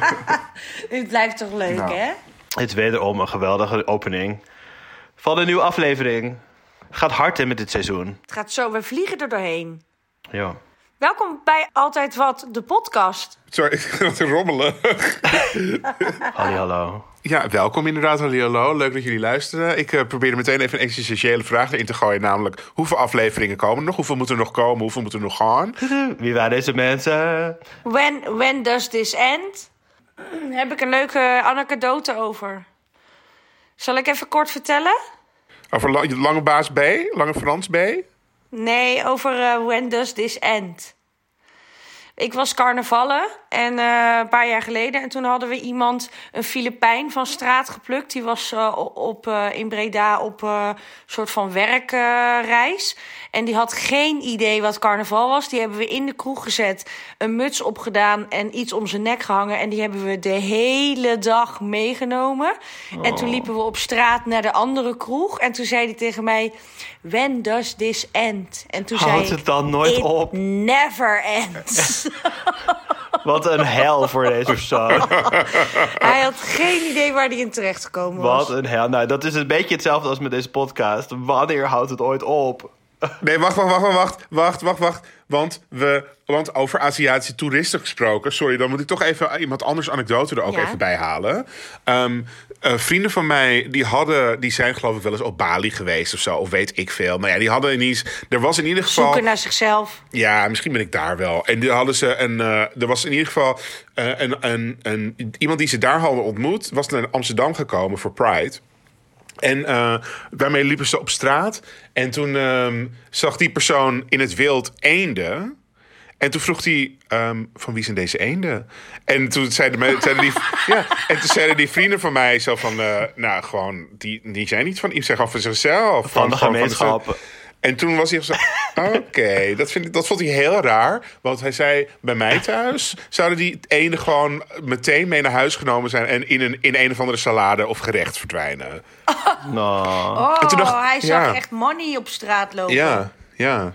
Het blijft toch leuk, Nou. hè? Het is wederom een geweldige opening van een nieuwe aflevering. Gaat hard in met dit seizoen. Het gaat zo, we vliegen er doorheen. Ja. Welkom bij Altijd Wat, de podcast. Sorry, ik ga te rommelen. Halli, hallo. Ja, welkom inderdaad, hallo, hallo. Leuk dat jullie luisteren. Ik eh, probeer er meteen even een existentiële vraag erin te gooien. Namelijk, hoeveel afleveringen komen er nog? Hoeveel moeten er nog komen? Hoeveel moeten er nog gaan? Wie waren deze mensen? When, when does this end? Heb ik een leuke anekdote over. Zal ik even kort vertellen? Over la- Lange Baas B? Lange Frans B? Nee, over eh, when does this end? Ik was carnavallen en eh, een paar jaar geleden. En toen hadden we iemand, een Filipijn van straat geplukt. Die was eh, op, in Breda op een soort van werkreis. En die had geen idee wat carnaval was. Die hebben we in de kroeg gezet, een muts opgedaan en iets om zijn nek gehangen. En die hebben we de hele dag meegenomen. En toen liepen we op straat naar de andere kroeg. En toen zei hij tegen mij, when does this end? En toen zei Houdt ik, het dan nooit "It op?" never ends. Wat een hel voor deze persoon. hij had geen idee waar hij in terecht gekomen was. Wat een hel. Nou, dat is een beetje hetzelfde als met deze podcast. Wanneer houdt het ooit op? Nee, wacht, wacht, wacht, wacht, wacht, wacht, wacht. Want, we, want over Aziatische toeristen gesproken... Sorry, dan moet ik toch even iemand anders anekdote er ook Ja. even bij halen. Ehm, eh, vrienden van mij, die, hadden, die zijn geloof ik wel eens op Bali geweest of zo. Of weet ik veel. Maar ja, die hadden in iets... Er was in ieder geval... Zoeken naar zichzelf. Ja, misschien ben ik daar wel. En die hadden ze een. eh, er was in ieder geval eh, een, een, een, iemand die ze daar hadden ontmoet, was naar Amsterdam gekomen voor Pride. En eh, daarmee liepen ze op straat. En toen ehm, zag die persoon in het wild eenden. En toen vroeg hij, ehm, van wie zijn deze eenden? En toen zeiden, me- zeiden, die, ja, en toen zeiden die vrienden van mij zo van... eh, nou, gewoon, die, die zijn niet van... Zijn gewoon van zichzelf. Van de gewoon gemeenschap. En toen was hij zo, oké, dat, vind ik- dat vond hij heel raar. Want hij zei, bij mij thuis zouden die ene gewoon meteen mee naar huis genomen zijn... en in een, in een of andere salade of gerecht verdwijnen. Nou. Oh, En toen dacht- hij zag ja. echt money op straat lopen. Ja, ja.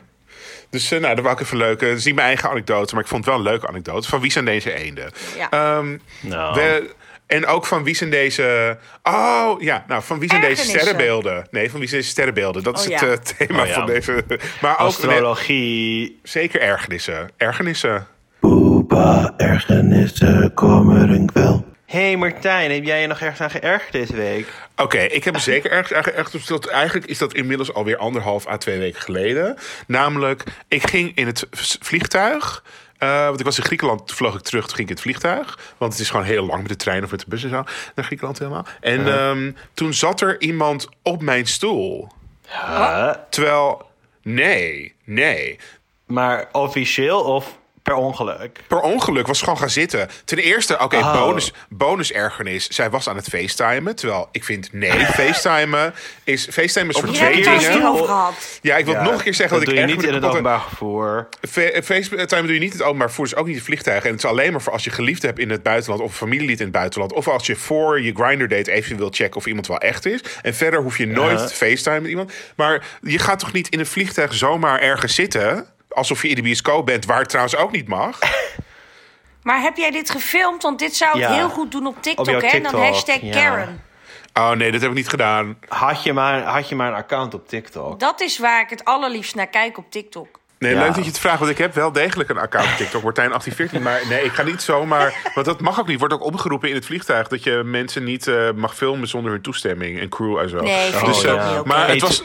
Dus eh, nou, dat wou ik even leuk. Het is niet mijn eigen anekdote, maar ik vond het wel een leuke anekdote. Van wie zijn deze eenden? Ja. Ehm, Nou. we- en ook van wie zijn deze... Oh, ja, nou, van wie zijn deze sterrenbeelden? Nee, van wie zijn deze sterrenbeelden? Dat is Oh, het ja. eh, thema Oh, ja. van deze... Maar ook... Astrologie. Zeker ergernissen. Ergernissen. Opa, ergernissen komen wel. hey Martijn, heb jij je nog ergens aan geërgerd deze week? Oké, ik heb me zeker ergens erg, erg, dus dat, Eigenlijk is dat inmiddels alweer anderhalf à twee weken geleden. Namelijk, ik ging in het vliegtuig. Eh, want ik was in Griekenland, toen vloog ik terug, toen ging ik in het vliegtuig. Want het is gewoon heel lang met de trein of met de bus en zo. Naar Griekenland helemaal. En ehm, toen zat er iemand op mijn stoel. Huh? Terwijl, nee, nee. Maar officieel of per ongeluk? Per ongeluk was gewoon gaan zitten. Ten eerste, oké, Oh. bonus, bonus ergernis. Zij was aan het facetimen. Terwijl ik vind, nee, facetimen is, facetimen is het het gehad. Ja, ik wil nog een keer zeggen dat, doe ik je erg niet in het openbaar vervoer. Fa- FaceTime doe je niet in het openbaar vervoer, dus ook niet in vliegtuigen. En het is alleen maar voor als je geliefde hebt in het buitenland... of familielid in het buitenland. Of als je voor je Grindr date even wil checken of iemand wel echt is. En verder hoef je nooit Ja. met iemand. Maar je gaat toch niet in een vliegtuig zomaar ergens zitten... alsof je in de bioscoop bent, waar het trouwens ook niet mag... Maar heb jij dit gefilmd? Want dit zou ik Ja. heel goed doen op TikTok, jouw hè? En dan TikTok, hashtag ja. Karen. Oh nee, dat heb ik niet gedaan. Had je, maar, had je maar een account op TikTok? Dat is waar ik het allerliefst naar kijk op TikTok. Nee, Ja. leuk dat je het vraagt, want ik heb wel degelijk een account op TikTok, Martijn 1814. Maar nee, ik ga niet zomaar. Want dat mag ook niet. Wordt ook opgeroepen in het vliegtuig dat je mensen niet eh, mag filmen zonder hun toestemming en crew en zo. Nee, vind dus, ik ook eh, niet oké. Maar het was.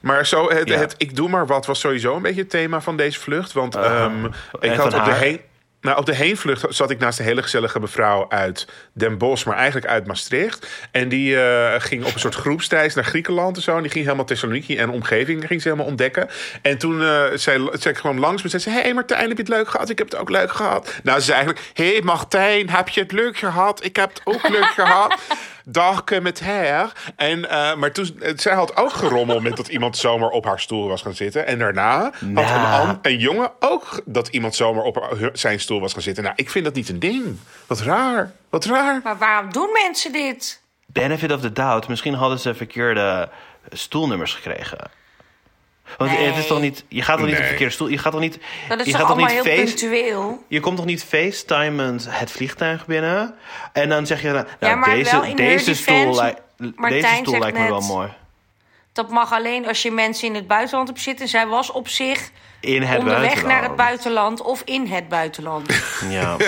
Maar zo, het, Ja. het ik doe maar wat was sowieso een beetje het thema van deze vlucht. Want ehm, ik had op de heen. Nou, op de heenvlucht zat ik naast een hele gezellige mevrouw uit Den Bosch, maar eigenlijk uit Maastricht. En die eh, ging op een soort groepsreis naar Griekenland en zo. En die ging helemaal Thessaloniki en omgeving ging ze helemaal ontdekken. En toen eh zei, zei ik gewoon langs me, zei ze... Hé hey Martijn, heb je het leuk gehad? Ik heb het ook leuk gehad. Nou, ze zei eigenlijk... Hé hey Martijn, heb je het leuk gehad? Ik heb het ook leuk gehad. Dag met haar. En, eh, maar toen, eh, zij had ook gerommel met dat iemand zomaar op haar stoel was gaan zitten. En daarna had een, an- een jongen ook dat iemand zomaar op haar- zijn stoel was gaan zitten. Nou, ik vind dat niet een ding. Wat raar. Wat raar. Maar waarom doen mensen dit? Benefit of the doubt. Misschien hadden ze verkeerde stoelnummers gekregen. Want Nee. het is toch niet... Je gaat toch niet op Nee. de verkeerde stoel... Je gaat toch niet... Dat is je toch gaat toch allemaal niet heel face- punctueel? Je komt toch niet facetimend het vliegtuig binnen? En dan zeg je... Nou, Ja, maar deze, wel deze stoel, defense, lijkt- deze stoel zegt lijkt me wel mooi. Dat mag alleen als je mensen in het buitenland hebt zitten. Zij was op zich In het onderweg buitenland. naar het buitenland of in het buitenland. Ja.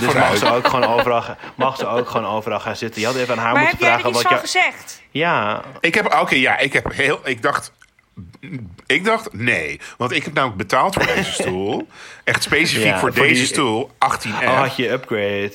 Dus mag ze, ook gewoon overal, mag ze ook gewoon overal gaan zitten. Je had even aan haar maar moeten heb jij er vragen iets wat van je... gezegd? Ja, Ik heb, oké, ja, ik heb heel, ik dacht, ik dacht nee, want ik heb namelijk betaald voor deze stoel, echt specifiek Ja, voor, voor deze die- stoel, 18F. oh, had je upgrade.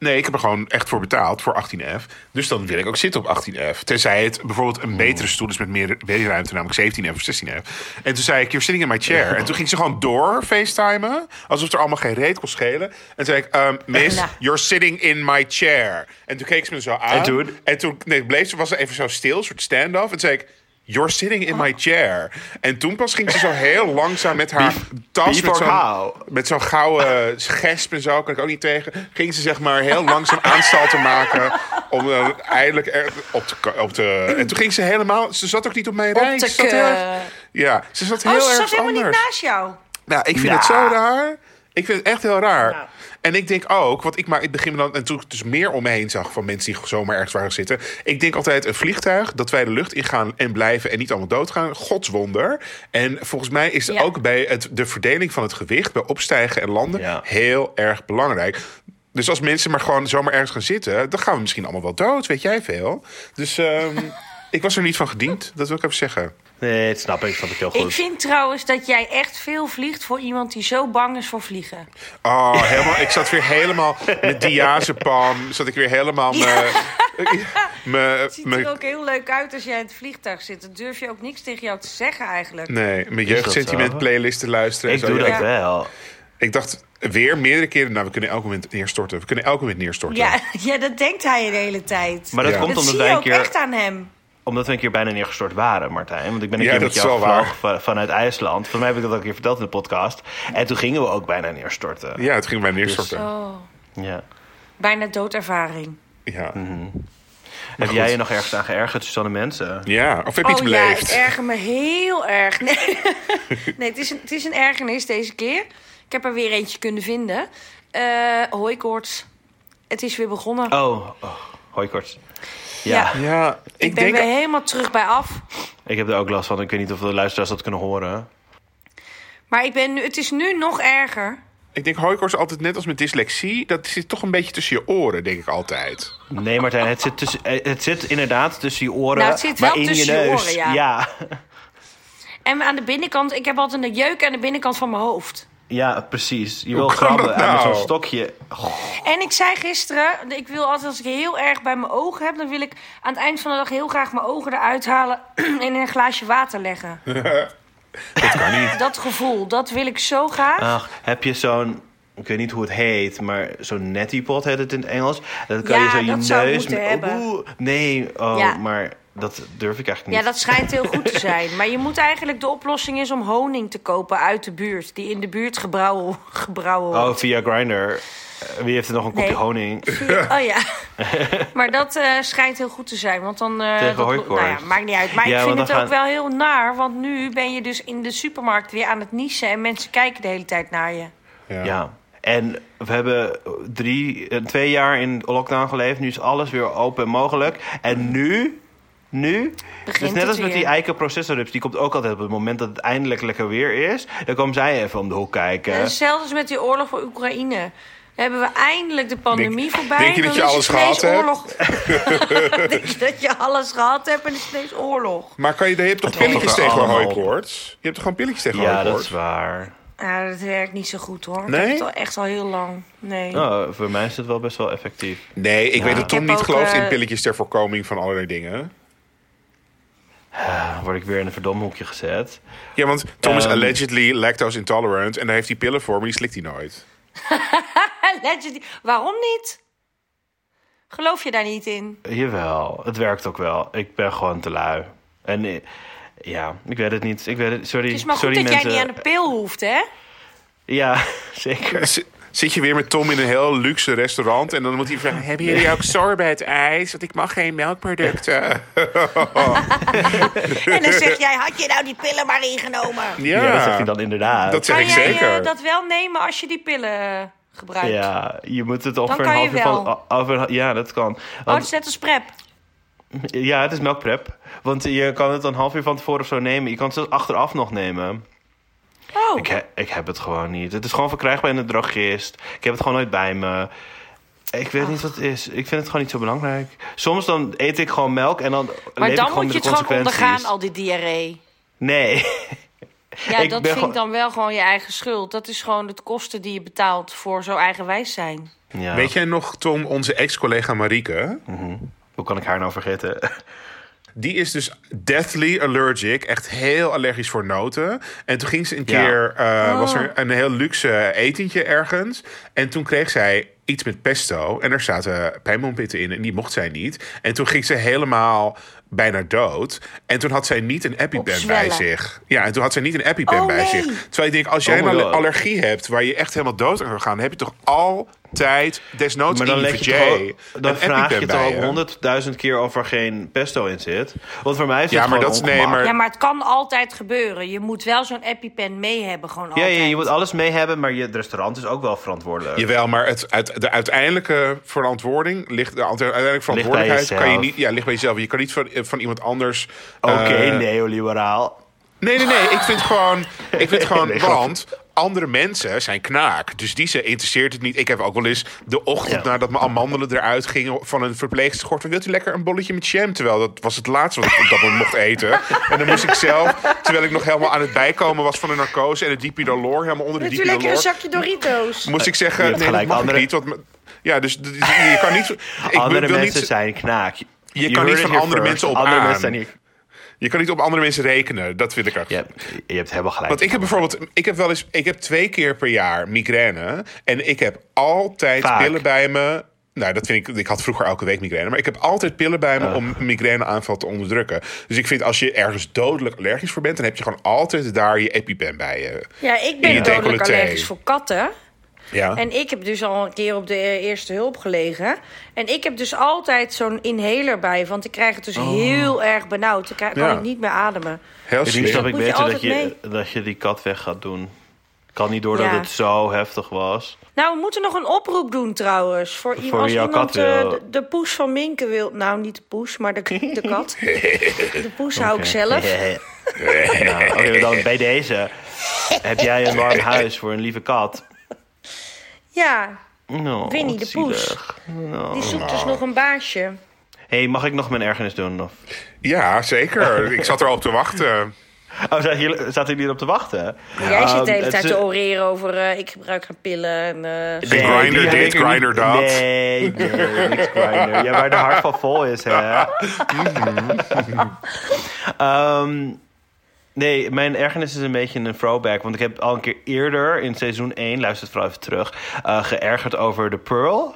Nee, ik heb er gewoon echt voor betaald, voor 18F. Dus dan wil ik ook zitten op 18F. Tenzij het bijvoorbeeld een betere stoel is met meer ruimte, namelijk 17F of 16F. En toen zei ik, you're sitting in my chair. En toen ging ze gewoon door facetimen, alsof er allemaal geen reet kon schelen. En toen zei ik, um, miss, you're sitting in my chair. En toen keek ze me zo aan. En toen? En toen nee, bleef ze, was ze even zo stil, een soort stand-off. En toen zei ik, you're sitting in my chair. En toen pas ging ze zo heel langzaam met haar tas... beef met zo'n met zo'n gouden gesp en zo, kan ik ook niet tegen. Ging ze zeg maar heel langzaam aanstalten maken. Om dan eindelijk er op te, op te. En toen ging ze helemaal. Ze zat ook niet op mijn rij. Ze zat heel ja, ze zat heel Oh, ze erg zat helemaal anders. niet naast jou. Nou, ik vind Ja. het zo raar. Ik vind het echt heel raar. Nou. En ik denk ook, want ik, maar ik begin me dan, en toen ik dus meer om me heen zag van mensen die zomaar ergens waren zitten. Ik denk altijd een vliegtuig, dat wij de lucht ingaan en blijven en niet allemaal doodgaan. Godswonder. En volgens mij is het Ja. ook bij het, de verdeling van het gewicht, bij opstijgen en landen, Ja. heel erg belangrijk. Dus als mensen maar gewoon zomaar ergens gaan zitten, dan gaan we misschien allemaal wel dood, weet jij veel. Dus ehm, ik was er niet van gediend, dat wil ik even zeggen. Nee, dat snap ik. snap ik heel Ik goed. vind trouwens dat jij echt veel vliegt voor iemand die zo bang is voor vliegen. Oh, helemaal. Ik zat weer helemaal met diazepam. Zat ik weer helemaal me. me, Het ziet er ook heel leuk uit als jij in het vliegtuig zit. Dan durf je ook niks tegen jou te zeggen eigenlijk. nee, mijn jeugdsentiment playlist te luisteren. Ik en zo. doe Ja, dat wel. Ik dacht weer meerdere keren. Nou, we kunnen elk moment neerstorten. We kunnen elk moment neerstorten. Ja, ja, dat denkt hij de hele tijd. Maar dat Ja. komt dat omdat zie wij je een ook keer... echt aan hem. Omdat we een keer bijna neergestort waren, Martijn. Want ik ben een Ja, keer met jou gevlogen van- vanuit IJsland. Volgens mij heb ik dat ook een keer verteld in de podcast. En toen gingen we ook bijna neerstorten. Ja, het ging bij neerstorten. Oh, Ja. bijna doodervaring. Ja. Mhm. Heb jij je nog ergens aan geërgerd, Susanne Mensen? ja, of heb je iets Oh ja, beleefd? ik erger me heel erg. Nee, nee het, is een, het is een ergernis deze keer. Ik heb er weer eentje kunnen vinden. Eh hooikoorts. Het is weer begonnen. Oh, oh hoi kort. Ja, Ja. ja, ik, ik, ben denk. weer helemaal terug bij af. ik heb er ook last van. Ik weet niet of de luisteraars dat kunnen horen. Maar ik ben nu, het is nu nog erger. Ik denk hooikoorts altijd net als met dyslexie. Dat zit toch een beetje tussen je oren, denk ik altijd. Nee, Martijn, het zit, tussen, eh, het zit inderdaad tussen je oren. Nou, het zit maar wel in tussen je je neus. oren, ja. ja. En aan de binnenkant, ik heb altijd een jeuk aan de binnenkant van mijn hoofd. Ja, precies. Je wil krabben dat en met nou? zo'n stokje. En ik zei gisteren, ik wil altijd als ik heel erg bij mijn ogen heb, dan wil ik aan het eind van de dag heel graag mijn ogen eruit halen en in een glaasje water leggen. Dat kan niet. Dat gevoel, dat wil ik zo graag. Ach, heb je zo'n... Ik weet niet hoe het heet, maar zo'n netty pot heet het in het Engels. Dat kan Ja, je zo je neus... moeten met- hebben. Oeh, nee, oh, Ja. maar dat durf ik eigenlijk Ja, niet. dat schijnt heel goed te zijn. Maar je moet eigenlijk, de oplossing is om honing te kopen uit de buurt. Die in de buurt gebrouwen, gebrouwen Oh, wordt. via Grindr. Wie heeft er nog een kopje Nee. honing? Oh ja. maar dat eh, schijnt heel goed te zijn. Want dan. eh, Tegen dat, nou ja, maakt niet uit. Maar Ja, ik vind het ook gaan- wel heel naar. Want nu ben je dus in de supermarkt weer aan het niezen. En mensen kijken de hele tijd naar je. Ja. Ja. En we hebben drie, eh, twee jaar in lockdown geleefd. Nu is alles weer open en mogelijk. En nu, nu... Begint dus net als met die eiken processorrups, die komt ook altijd op het moment dat het eindelijk lekker weer is. Dan komen zij even om de hoek kijken. En Hetzelfde als met die oorlog voor Oekraïne. Dan hebben we eindelijk de pandemie Denk- voorbij. denk je dat je alles gehad hebt? oorlog. denk je dat je alles gehad hebt en is ineens oorlog. Maar kan je, je hebt toch Het valt pilletjes tegen hooikoorts? Je hebt toch gewoon pilletjes tegen ja, dat hooikoorts? is waar. Ja, dat werkt niet zo goed hoor. Ik Nee? heb het al echt al heel lang. Nee. Nou, voor mij is het wel best wel effectief. Nee, ik weet dat Ik Tom heb niet gelooft eh, in pilletjes ter voorkoming van allerlei dingen. Ah, word ik weer in een verdomhoekje gezet. Ja, want Tom is Ehm. allegedly lactose intolerant en daar heeft hij pillen voor, maar die slikt hij nooit. Legend. Waarom niet? Geloof je daar niet in? Jawel, het werkt ook wel. Ik ben gewoon te lui. En eh, ja, ik weet het niet. Ik weet het, sorry, Het is maar goed sorry dat mensen. jij niet aan de pil hoeft, hè? Ja, zeker. Zit je weer met Tom in een heel luxe restaurant. En dan moet hij vragen: Hebben jullie ook sorbet ijs? Want ik mag geen melkproducten. En dan zeg jij, had je nou die pillen maar ingenomen? Ja, Ja, dat zegt hij dan inderdaad. Dat zeg Kan ik jij zeker. eh, dat wel nemen als je die pillen eh, gebruikt? Ja, je moet het over een half uur van... Over, ja, dat kan. Oh, het is net als prep. ja, het is melkprep. Want je kan het een half uur van tevoren of zo nemen. Je kan het zelfs achteraf nog nemen. Oh, Ik, he- ik heb het gewoon niet. Het is gewoon verkrijgbaar in de drogist. Ik heb het gewoon nooit bij me. Ik weet niet wat het is. Ik vind het gewoon niet zo belangrijk. Soms dan eet ik gewoon melk en dan maar leef dan ik gewoon moet je het gewoon ondergaan, al die diarree. Nee. Ja, Ik dat vind gewoon- ik dan wel gewoon je eigen schuld. Dat is gewoon de kosten die je betaalt voor zo eigenwijs zijn. Ja. Weet jij nog, Tom, onze ex-collega Marieke? Hoe kan ik haar nou vergeten? Die is dus deathly allergic. Echt heel allergisch voor noten. En toen ging ze een Ja. keer... eh, was Oh. er een heel luxe etentje ergens. En toen kreeg zij iets met pesto. En er zaten pijnboompitten in. En die mocht zij niet. En toen ging ze helemaal bijna dood. En toen had zij niet een EpiPen bij zich. Ja, en toen had zij niet een EpiPen Oh, bij nee. zich. Terwijl ik denk, als jij Oh een allergie hebt... waar je echt helemaal dood aan kan gaan... dan heb je toch altijd desnoods Maar dan, in je dan vraag je toch je. honderdduizend keer of er geen pesto in zit. Want voor mij is Ja, het maar gewoon dat is- nee, ongemak. maar- Ja, maar het kan altijd gebeuren. Je moet wel zo'n EpiPen mee hebben, gewoon Ja, altijd. ja, je moet alles mee hebben, maar je, het restaurant is ook wel verantwoordelijk. Jawel, maar het, uit, de uiteindelijke verantwoording ligt de uiteindelijke verantwoordelijkheid kan je niet, ja, ligt bij jezelf. Je kan niet van, van iemand anders. Oké, eh, neoliberaal. Nee, nee, nee. Ik vind gewoon, ik vind gewoon, want andere mensen zijn knaak. Dus die ze interesseert het niet. Ik heb ook wel eens de ochtend Ja. nadat mijn amandelen eruit gingen van een verpleegster gehoord. van, Wilt u lekker een bolletje met jam? Terwijl dat was het laatste wat ik op dat moment mocht eten. En dan moest ik zelf, terwijl ik nog helemaal aan het bijkomen was van de narcose en de dipidolor, helemaal onder de u lekker een zakje Doritos? Moest ik zeggen, nee, dat mag andere- niet. Want, ja, dus, je kan niet... Ik andere wil mensen niet, zijn knaak. Je kan niet van andere first. mensen op Andere aan. mensen zijn hier... je kan niet op andere mensen rekenen. Dat vind ik ook. Je hebt, je hebt helemaal gelijk. Want ik heb bijvoorbeeld, ik heb wel eens, ik heb twee keer per jaar migraine. En ik heb altijd Vaak. pillen bij me. Nou, dat vind ik. Ik had vroeger elke week migraine. Maar ik heb altijd pillen bij me om een migraineaanval te onderdrukken. Dus ik vind als je ergens dodelijk allergisch voor bent, dan heb je gewoon altijd daar je EpiPen bij je. Ja, ik ben dodelijk allergisch voor katten. Ja. En ik heb dus al een keer op de eerste hulp gelegen. En ik heb dus altijd zo'n inhaler bij. Want ik krijg het dus heel erg benauwd. Dan kan Ja. ik niet meer ademen. Heel Ik snap slim. ik beter dat je, dat je die kat weg gaat doen. Kan niet door dat Ja. het zo heftig was. Nou, we moeten nog een oproep doen trouwens. Voor, i- Voor als jouw iemand kat eh, wil. de, de poes van Minke wil... Nou, niet de poes, maar de, de kat. De poes hou ik zelf. nou, oké, dan bij deze. Heb jij een warm huis voor een lieve kat? Ja, No, Winnie de Poes. zielig. No. die zoekt dus nog een baasje. hey, mag ik nog mijn ergernis doen? Of... Ja, zeker. ik zat er al op te wachten. Oh, zaten jullie, zaten jullie erop te wachten? Jij zit de Um, hele tijd te oreren over... eh, ik gebruik geen pillen en... eh, Nee, heb dit, er Grindr dat. Nee, nee, niks Grindr. Ja, waar de hart van vol is, hè. Ehm, nee, mijn ergernis is een beetje een throwback. Want ik heb al een keer eerder in seizoen 1, luister het vooral even terug, eh, geërgerd over de Pearl.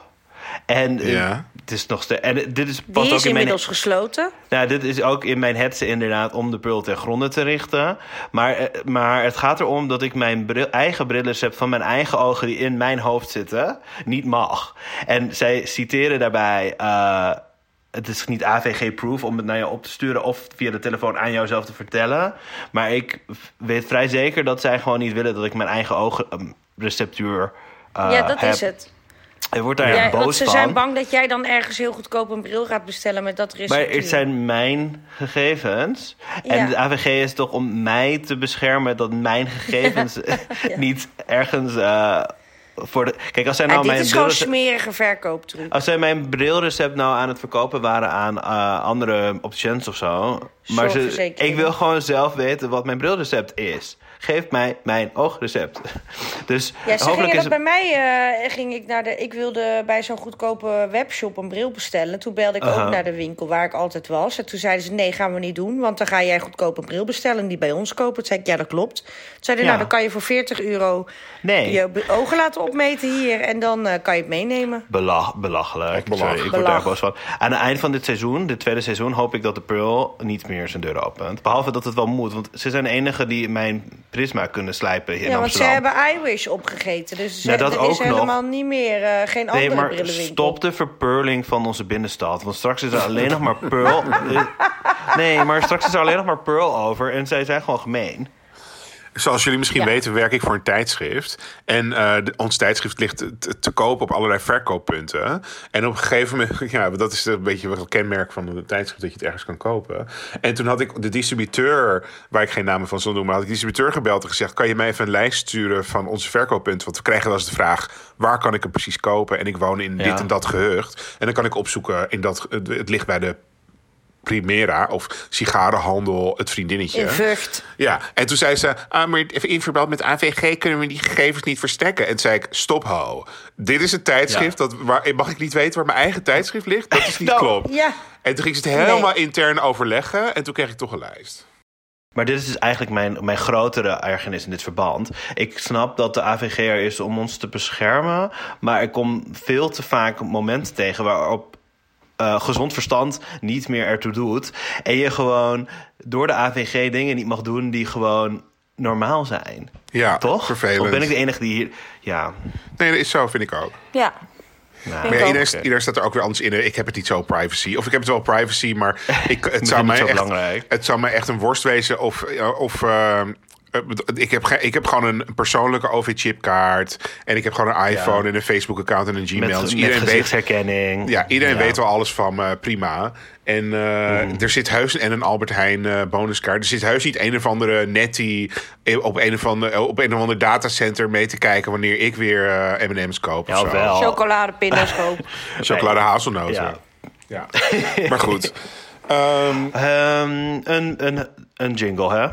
En eh, Ja. het is nog steeds. En dit is die past ook is in mijn. inmiddels gesloten. Nou, dit is ook in mijn hetze inderdaad om de Pearl ten gronde te richten. Maar, eh, maar het gaat erom dat ik mijn bril, eigen brilrecept van mijn eigen ogen die in mijn hoofd zitten, niet mag. En zij citeren daarbij. eh, het is niet AVG-proof om het naar je op te sturen of via de telefoon aan jou zelf te vertellen. Maar ik weet vrij zeker dat zij gewoon niet willen dat ik mijn eigen ogenreceptuur. uh, ja, dat heb. is het. Ik word daar Ja, echt boos want ze van. zijn bang dat jij dan ergens heel goedkoop een bril gaat bestellen met dat Maar receptuur. het zijn mijn gegevens. Ja. En de AVG is toch om mij te beschermen dat mijn gegevens niet ergens eh, voor de. Kijk, als zij Ja, nou dit mijn is gewoon smerige verkooptruc. als zij mijn brilrecept nou aan het verkopen waren aan eh, andere options of zo. Maar ze, ik wil gewoon zelf weten wat mijn brilrecept is. Geef mij mijn oogrecept. Dus Ja, ze hopelijk gingen is dat bij mij eh, ging ik naar de. Ik wilde bij zo'n goedkope webshop een bril bestellen. Toen belde ik ook naar de winkel waar ik altijd was. En toen zeiden ze: nee, gaan we niet doen. Want dan ga jij goedkoop een bril bestellen die bij ons kopen. Toen zei ik: ja, dat klopt. Toen zeiden Ja. nou, dan kan je voor 40 euro Nee. je ogen laten opmeten hier. En dan eh, kan je het meenemen. Belach, belachelijk. belach. Sorry, ik word daar boos van. Aan het eind van dit seizoen, dit tweede seizoen, hoop ik dat de Pearl niet meer zijn deur opent. Behalve dat het wel moet, want ze zijn de enige die mijn Prisma kunnen slijpen in Ja, want ze hebben iWish opgegeten. Dus ze, dat er ook is nog. helemaal niet meer eh, geen Nee, andere maar stop de verpearling van onze binnenstad. Want straks is er alleen nog maar Pearl. Nee, maar straks is er alleen nog maar Pearl over. En zij zijn gewoon gemeen. Zoals jullie misschien Ja. weten, werk ik voor een tijdschrift. En eh, de- ons tijdschrift ligt te, te koop op allerlei verkooppunten. En op een gegeven moment, ja, dat is een beetje het kenmerk van een tijdschrift, dat je het ergens kan kopen. En toen had ik de distributeur, waar ik geen namen van zal noemen, maar had ik de distributeur gebeld en gezegd: Kan je mij even een lijst sturen van onze verkooppunten? Want we krijgen wel eens de vraag: waar kan ik hem precies kopen? En ik woon in Ja. dit en dat gehucht. En dan kan ik opzoeken in dat, het ligt bij de. Primera of sigarenhandel, het vriendinnetje. In Vught. Ja, en toen zei ze, ah, maar even in verband met AVG kunnen we die gegevens niet verstekken. En toen zei ik, stop ho. Dit is een tijdschrift, dat, waar, mag ik niet weten waar mijn eigen tijdschrift ligt? Dat is niet Nou, klopt. Ja. En toen ging ze het helemaal intern overleggen en toen kreeg ik toch een lijst. Maar dit is dus eigenlijk mijn, mijn grotere ergernis in dit verband. Ik snap dat de AVG er is om ons te beschermen. Maar ik kom veel te vaak momenten tegen waarop eh, gezond verstand niet meer ertoe doet. En je gewoon door de AVG dingen niet mag doen die gewoon normaal zijn. Ja, Toch? vervelend. Of ben ik de enige die hier... Ja, Nee, dat is zo, vind ik ook. Ja. nou, Maar ja, iedereen, iedereen staat er ook weer anders in. Ik heb het niet zo privacy. Of ik heb het wel privacy, maar ik, het, zou mij zo echt, belangrijk. het zou mij echt een worst wezen of... of eh, eh, ik, heb, ik heb gewoon een persoonlijke OV-chipkaart. En ik heb gewoon een iPhone en een Facebook-account en een Gmail. met, dus met iedereen weet, gezichtsherkenning. ja, iedereen Ja. weet wel alles van me. Prima. En eh, er zit heus en een Albert Heijn eh, bonuskaart. Er zit heus niet een of andere nettie op een of ander, op een of ander datacenter mee te kijken wanneer ik weer eh, M&M's koop. of Ja, zo. wel. Chocoladepinda's kopen. Chocolade hazelnoten. Ja. Ja. maar goed. Ehm, Ehm, een, een, een jingle, hè?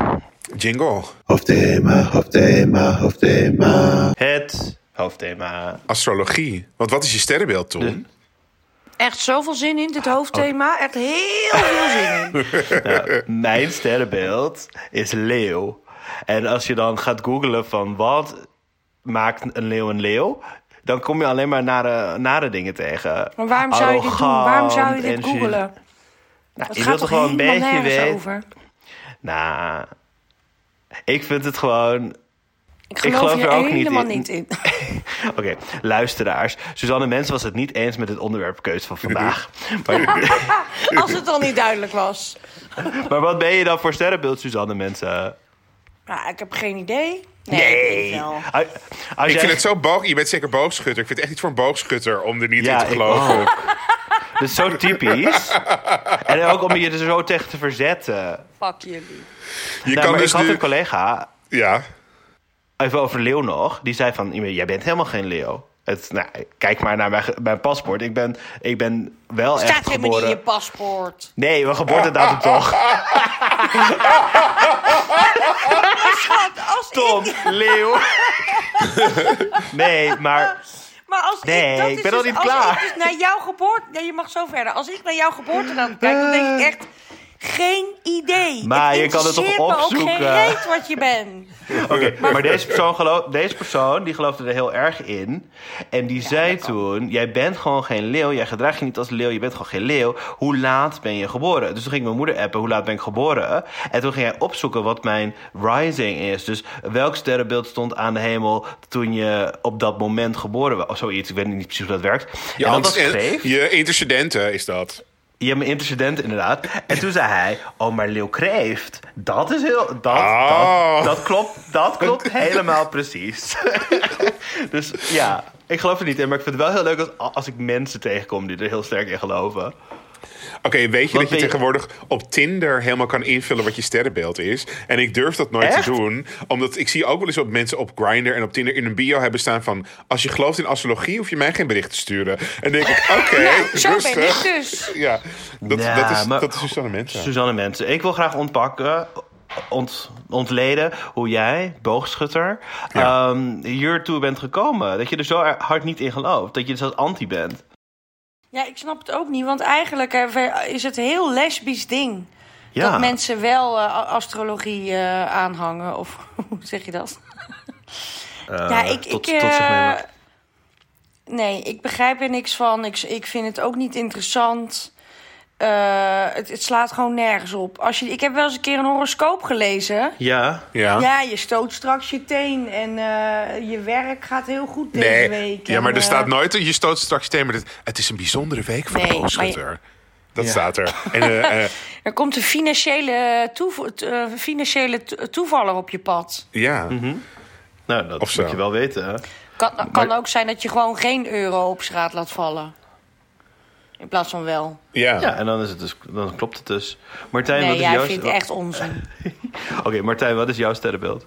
jingle. Hoofdthema, hoofdthema, hoofdthema. Het hoofdthema. Astrologie. Want wat is je sterrenbeeld, Tom? Echt zoveel zin in, dit hoofdthema. Echt heel veel zin in. Mijn sterrenbeeld is leeuw. En als je dan gaat googlen van wat maakt een leeuw een leeuw... dan kom je alleen maar nare, nare dingen tegen. Maar waarom zou je dit doen? Waarom zou je dit Arrogant en googelen? Nou, Het je gaat wilt toch toch gewoon een beetje weten... over? Nou, ik vind het gewoon... Ik geloof, er ook niet helemaal in. niet in. Oké, luisteraars. Suzanne Mens was het niet eens met het onderwerpkeuze van vandaag. maar, Als het al niet duidelijk was. maar wat ben je dan voor sterrenbeeld, Suzanne Mensen? Nou, ik heb geen idee. Nee, ik wel. Als, als Ik jij- vind het zo boog. Je bent zeker boogschutter. Ik vind het echt niet voor een boogschutter om er niet Ja, in te ik geloven. Dat is zo typisch. En ook om je er zo tegen te verzetten. Fuck jullie. Je Nou, kan maar dus ik had nu... een collega, Ja. even over leeuw nog, die zei van, jij bent helemaal geen leeuw. Het, nou, kijk maar naar mijn, mijn paspoort. Ik ben, ik ben wel Staat echt helemaal niet geboren... in je paspoort. Nee, mijn geboortedatum toch. Als Tom, ik, leeuw. nee, maar... maar als Nee, ik, dat ik is ben dus, niet als klaar. ik dus naar jouw geboorte... Nee, je mag zo verder. Als ik naar jouw geboorte dan kijk, dan denk ik echt... Geen idee. Maar je kan het toch opzoeken? geen reet wat je bent. Oké, maar deze persoon, geloof, deze persoon die geloofde er heel erg in. En die zei toen: Jij bent gewoon geen leeuw. Jij gedraagt je niet als leeuw. Je bent gewoon geen leeuw. Hoe laat ben je geboren? Dus toen ging mijn moeder appen: Hoe laat ben ik geboren? En toen ging hij opzoeken wat mijn rising is. Dus welk sterrenbeeld stond aan de hemel toen je op dat moment geboren was? Of zoiets. Ik weet niet precies hoe dat werkt. Je, en dat was ant- kreeft. je intercedenten is dat. Ja, mijn intercedent inderdaad. En toen zei hij, oh, maar Leeuw Kreeft, dat is heel... Dat, Oh. dat, dat klopt, dat klopt helemaal precies. dus ja, ik geloof er niet in. Maar ik vind het wel heel leuk als, als ik mensen tegenkom die er heel sterk in geloven. Oké, weet je Wat dat je tegenwoordig op Tinder helemaal kan invullen wat je sterrenbeeld is? En ik durf dat nooit Echt? te doen, omdat ik zie ook wel eens op mensen op Grindr en op Tinder in een bio hebben staan van... als je gelooft in astrologie, hoef je mij geen bericht te sturen. En dan denk ik, oké, Zo ben ik dus. Ja, dat, Ja, dat is, maar- dat is Susanne Mensen. Suzanne Mensen, ik wil graag ontpakken, ont, ontleden hoe jij, boogschutter, Ja. ehm, hiertoe bent gekomen. Dat je er zo hard niet in gelooft. Dat je dus als anti bent. Ja, ik snap het ook niet. Want eigenlijk eh, is het een heel lesbisch ding. Ja. Dat mensen wel eh, astrologie eh, aanhangen. Of hoe zeg je dat? Ja, ik... tot, ik tot nee, ik begrijp er niks van. Ik, ik vind het ook niet interessant. Eh, het, het slaat gewoon nergens op. Als je, ik heb wel eens een keer een horoscoop gelezen. Ja. Ja. Ja, je stoot straks je teen en eh, je werk gaat heel goed deze Nee, week. ja, En, maar er eh, staat nooit, je stoot straks thema. Het, het is een bijzondere week voor Nee, de maar je- boogschutter. Dat Ja. staat er. En, Er komt een financiële, toevo- eh, financiële to- toevaller op je pad. ja. Nou, dat Of zo. moet je wel weten. Hè? Kan, kan Maar- ook zijn dat je gewoon geen euro op straat laat vallen. In plaats van wel. ja. Ja, en dan, is het dus, dan klopt het dus. Martijn, Nee, wat is jij jouw... vindt het echt onzin. Oké, Martijn, wat is jouw sterrenbeeld?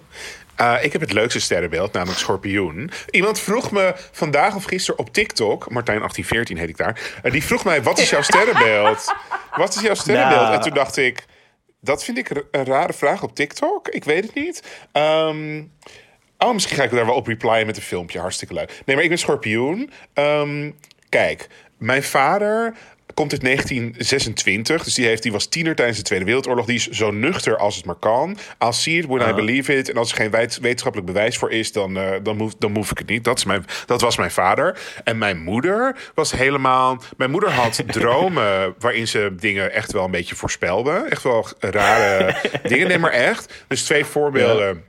Uh, ik heb het leukste sterrenbeeld, namelijk schorpioen. Iemand vroeg me vandaag of gisteren op TikTok, Martijn 1814 heet ik daar, uh, die vroeg mij: wat is jouw sterrenbeeld? Wat is jouw sterrenbeeld? Nou. En toen dacht ik: dat vind ik een- een rare vraag op TikTok. Ik weet het niet. Ehm, oh, misschien ga ik daar wel op replyen met een filmpje. Hartstikke leuk. Nee, maar ik ben schorpioen. Ehm, kijk, mijn vader komt uit 1926. Dus die, heeft, die was tiener tijdens de Tweede Wereldoorlog. Die is zo nuchter als het maar kan. I'll see it when I believe it. En als er geen wet- wetenschappelijk bewijs voor is, dan, eh, dan, hoef, dan hoef ik het niet. Dat, is mijn, dat was mijn vader. En mijn moeder was helemaal... Mijn moeder had dromen waarin ze dingen echt wel een beetje voorspelde. Echt wel rare dingen. Nee, maar echt. Dus twee voorbeelden.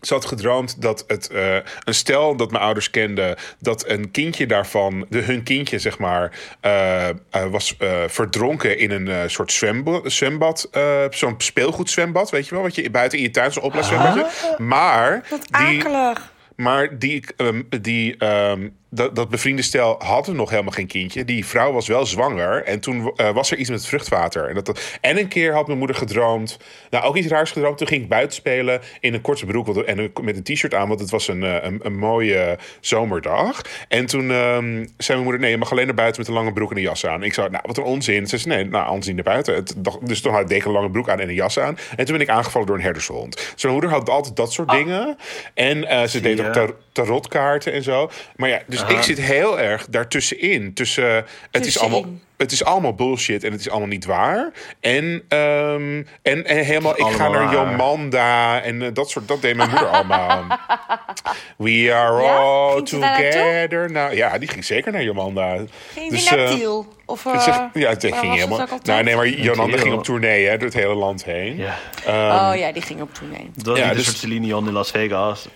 Ze had gedroomd dat het eh, een stel dat mijn ouders kenden, dat een kindje daarvan, de, hun kindje zeg maar, eh, eh, was verdronken in een soort zwembad, zwembad zo'n speelgoedzwembad, weet je wel, wat je buiten in je tuin zo'n opblaaszwembadje. Maar Wat die, akelig. maar die, ehm, die, ehm, dat, dat bevriende stel hadden nog helemaal geen kindje. Die vrouw was wel zwanger. En toen eh, was er iets met het vruchtwater. En, dat, dat- en een keer had mijn moeder gedroomd. Nou, ook iets raars gedroomd. Toen ging ik buiten spelen in een korte broek want- en met een t-shirt aan. Want het was een, eh, een, een mooie zomerdag. En toen ehm, zei mijn moeder: Nee, je mag alleen naar buiten met een lange broek en een jas aan. Ik zei: Nou, wat een onzin. Ze zei: Nee, nou, anders niet naar buiten. Het, dus toen had ik een lange broek aan en een jas aan. En toen ben ik aangevallen door een herdershond. Dus mijn moeder had altijd dat soort dingen. En eh, ze deed ook tar- tarotkaarten en zo. Maar ja, dus ik zit heel erg daartussenin. Tussen, het, is Tussenin. allemaal, het is allemaal bullshit en het is allemaal niet waar. En, ehm, en, en helemaal, ik ga naar. Jomanda en eh, dat soort, dat deed mijn moeder allemaal. We are Ja? all together. Nou ja, die ging zeker naar Jomanda. Ging Dus, die naar eh, Tiel? Of, eh, ja, het waar ging helemaal. Nou, nee, maar Jolanda Tiel. ging op tournee hè, door het hele land heen. Ja. oh ja, die ging op toenemen. Dat was Ja, niet dus- een soort Celine Dion in Las Vegas.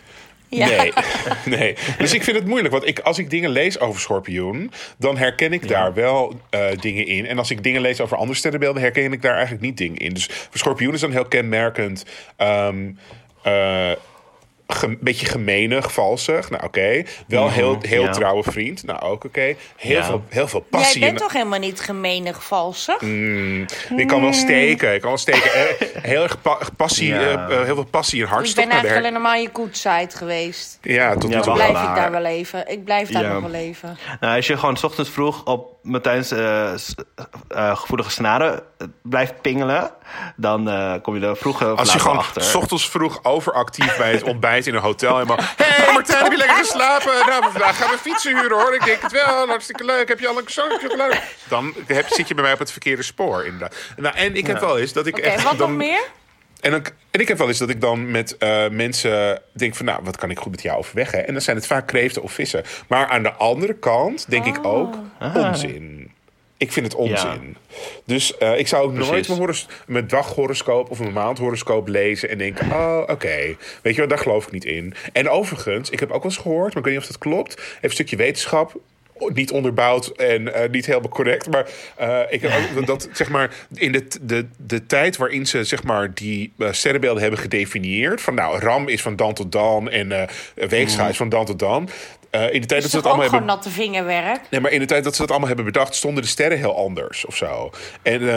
Ja. Nee, nee. Dus ik vind het moeilijk. Want ik, als ik dingen lees over Schorpioen, dan herken ik daar wel eh, dingen in. En als ik dingen lees over andere sterrenbeelden, herken ik daar eigenlijk niet dingen in. Dus voor Schorpioen is dan heel kenmerkend. ehm eh, een beetje gemenig, valsig. Nou, oké. Wel heel, heel ja. trouwe vriend. Nou, ook oké. Heel, Ja. veel, heel veel Jij passie. bent en- toch helemaal niet gemenig valsig? Mm, ik kan wel steken. Ik kan wel steken. Eh, heel erg pa- passie, Ja. eh, eh, heel veel passie en ik hartstocht. ben naar de eigenlijk alleen maar je side geweest. Ja, tot nu Ja, toe. Blijf ik daar wel even. Ik blijf daar Ja. nog wel even. Nou, als je gewoon 's ochtends vroeg op Martijn's eh, eh, gevoelige snaren blijft pingelen, dan eh, kom je er vroeg of Als je gewoon achter. s ochtends vroeg overactief bij het ontbijt in een hotel. Helemaal. Hé hey Martijn, heb je lekker geslapen? Nou, vandaag gaan we fietsen huren hoor. Ik denk het wel. Hartstikke leuk. Heb je al een chocolade? Dan heb, zit je bij mij op het verkeerde spoor. Inderdaad. Nou, en ik heb wel eens dat ik Oké, echt. wat dan, nog meer? En, en ik heb wel eens dat ik dan met eh, mensen denk van... nou, wat kan ik goed met jou overweg? Hè? En dan zijn het vaak kreeften of vissen. Maar aan de andere kant denk ik ook onzin. Ik vind het onzin. Dus eh, ik zou ook nooit mijn, horos- mijn daghoroscoop of mijn maandhoroscoop lezen en denken: oh, oké. Weet je wel, daar geloof ik niet in. En overigens, ik heb ook wel eens gehoord, maar ik weet niet of dat klopt. Even een stukje wetenschap. Niet onderbouwd en eh, niet helemaal correct. Maar eh, ik heb ook dat, zeg maar, in de, de, de tijd waarin ze zeg maar, die eh, sterrenbeelden hebben gedefinieerd. Van nou, Ram is van dan tot dan en Weegschaal is van dan tot dan. Eh, in de tijd Is dat ze dat allemaal hebben natte vingerwerk? Nee, maar in de tijd dat ze dat allemaal hebben bedacht, stonden de sterren heel anders of zo. En uh,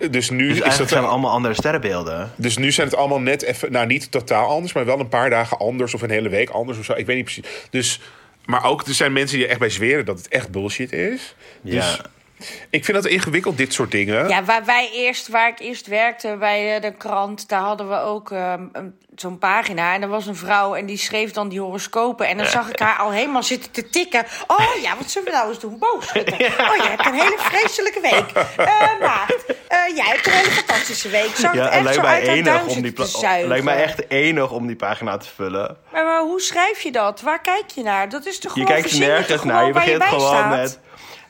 Oh. dus nu Dus is dat zijn allemaal andere sterrenbeelden. dus nu zijn het allemaal net even, nou niet totaal anders, maar wel een paar dagen anders of een hele week anders of zo. Ik weet niet precies. Dus, maar ook er zijn mensen die er echt bij zweren dat het echt bullshit is. Dus Ja. Ik vind dat ingewikkeld, dit soort dingen. Ja, waar wij eerst, waar ik eerst werkte bij eh, de krant, daar hadden we ook een- zo'n pagina. En er was een vrouw en die schreef dan die horoscopen. En dan zag ik haar al helemaal zitten te tikken. Oh ja, wat zullen we nou eens doen? Boogschutter. Oh, jij hebt een hele vreselijke week. Eh maagd, eh, jij hebt een hele fantastische week. Zag Ja, het echt lijkt zo uit enig om die zuigen. lijkt mij echt enig om die pagina te vullen. Maar, maar hoe schrijf je dat? Waar kijk je naar? Dat is toch Je gewoon kijkt je nergens toch naar. Je begint gewoon met.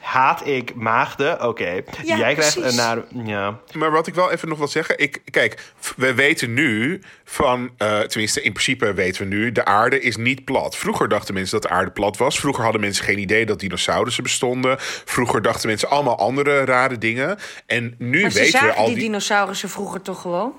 Haat ik maagden. Oké, Ja, jij krijgt precies. een naar. Ja. Maar wat ik wel even nog wil zeggen. Ik, kijk, we weten nu van. eh, tenminste, in principe weten we nu. De aarde is niet plat. Vroeger dachten mensen dat de aarde plat was. Vroeger hadden mensen geen idee dat dinosaurussen bestonden. Vroeger dachten mensen allemaal andere rare dingen. En nu Maar ze weten we al die die. dinosaurussen vroeger toch gewoon?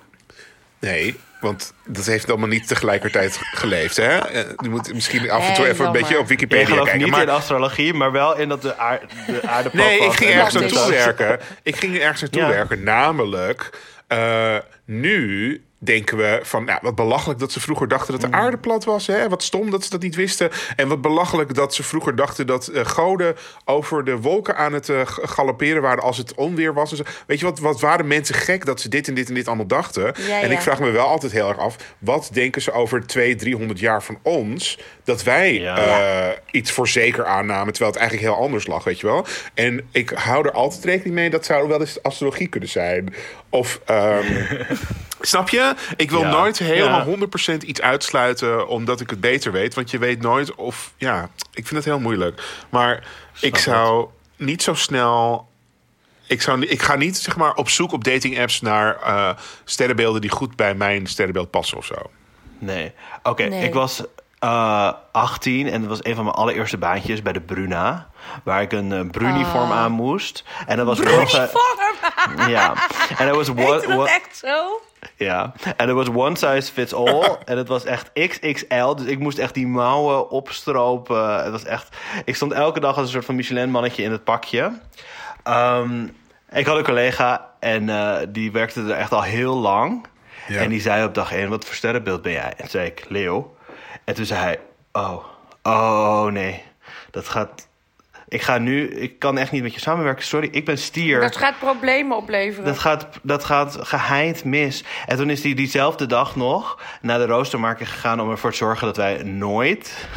Nee, want dat heeft allemaal niet tegelijkertijd geleefd. Hè? Eh, Je moet misschien af en toe even een beetje op Wikipedia kijken. niet maar- in astrologie, maar wel in dat de, aar- de aarde Nee, ik ging en ergens naartoe werken. Ik ging er ergens naartoe Ja. werken. Namelijk, eh, nu denken we van, nou, wat belachelijk dat ze vroeger dachten dat de Mm. aarde plat was. Hè? Wat stom dat ze dat niet wisten. En wat belachelijk dat ze vroeger dachten dat eh, goden over de wolken aan het eh, galopperen waren als het onweer was. En zo. Weet je wat, wat waren mensen gek dat ze dit en dit en dit allemaal dachten? Ja, en ja. ik vraag me wel altijd heel erg af, wat denken ze over 200, 300 jaar van ons? Dat wij Ja. eh, iets voor zeker aannamen, terwijl het eigenlijk heel anders lag, weet je wel. En ik hou er altijd rekening mee, dat zou wel eens astrologie kunnen zijn. Of, ehm, snap je? Ik wil Ja. nooit helemaal Ja. 100% iets uitsluiten, omdat ik het beter weet. Want je weet nooit of, ja, ik vind het heel moeilijk. Maar ik het. zou niet zo snel... Ik, zou, ik ga niet zeg maar, op zoek op dating apps naar eh, sterrenbeelden die goed bij mijn sterrenbeeld passen of zo. Nee. Oké, Nee. ik was eh 18 en dat was een van mijn allereerste baantjes bij de Bruna. Waar ik een eh, Bruniform aan moest. En dat was Uniform! Ja. En er was one, dat one- echt zo? ja. En er was one size fits all. en het was echt XXL. Dus ik moest echt die mouwen opstropen. Het was echt... Ik stond elke dag als een soort van Michelin-mannetje in het pakje. Ehm, ik had een collega en eh, die werkte er echt al heel lang. Ja. En die zei op dag 1, wat voor sterrenbeeld ben jij? En toen zei ik, Leo. En toen zei hij, oh, oh nee, dat gaat... Ik ga nu, ik kan echt niet met je samenwerken. Sorry, ik ben stier. Dat gaat problemen opleveren. Dat gaat, dat gaat geheid mis. En toen is hij diezelfde dag nog naar de roostermarkt gegaan om ervoor te zorgen dat wij nooit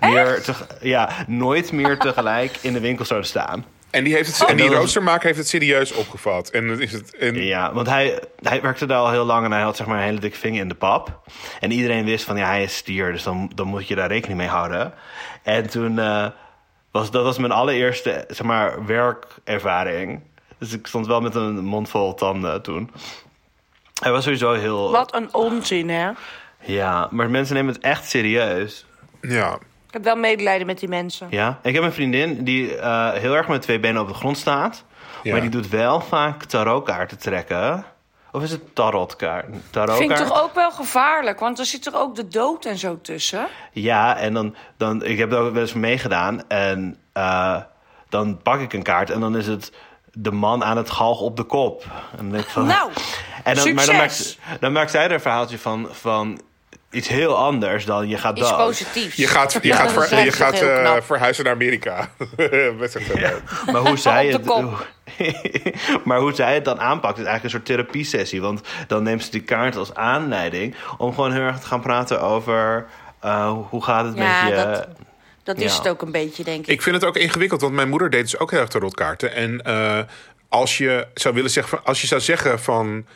meer, te, ja, nooit meer tegelijk in de winkel zouden staan. En die, heeft het, en die roostermaker heeft het serieus opgevat. En is het. En, Ja, want hij, hij werkte daar al heel lang en hij had zeg maar een hele dikke vinger in de pap. En iedereen wist van ja, hij is stier, dus dan, dan moet je daar rekening mee houden. En toen eh, was dat was mijn allereerste zeg maar werkervaring. Dus ik stond wel met een mond vol tanden toen. Hij was sowieso heel. Wat een onzin, hè? Ja, maar mensen nemen het echt serieus. ja. Ik heb wel medelijden met die mensen. Ja, ik heb een vriendin die eh, heel erg met twee benen op de grond staat. Ja. Maar die doet wel vaak tarotkaarten trekken. Of is het tarotkaart? Tarotkaart? Vind ik toch ook wel gevaarlijk, want er zit er ook de dood en zo tussen. Ja, en dan, dan ik heb daar ook wel eens meegedaan. En eh, dan pak ik een kaart en dan is het de man aan het galg op de kop. En dan denk ik van, Nou, en dan, maar dan succes. maakt, dan maakt zij er een verhaaltje van, van iets heel anders dan je gaat Iets positiefs. Je gaat, je Ja, gaat, dat ver- je gaat eh, verhuizen naar Amerika. Best. Maar hoe zij het, de maar hoe zij het dan aanpakt is eigenlijk een soort therapiesessie. Want dan neemt ze die kaart als aanleiding om gewoon heel erg te gaan praten over eh, hoe gaat het Ja, met je. dat- Dat is Ja. het ook een beetje, denk ik. Ik vind het ook ingewikkeld, want mijn moeder deed dus ook heel erg tarotkaarten. En eh, als je zou willen zeggen, van- als je zou zeggen van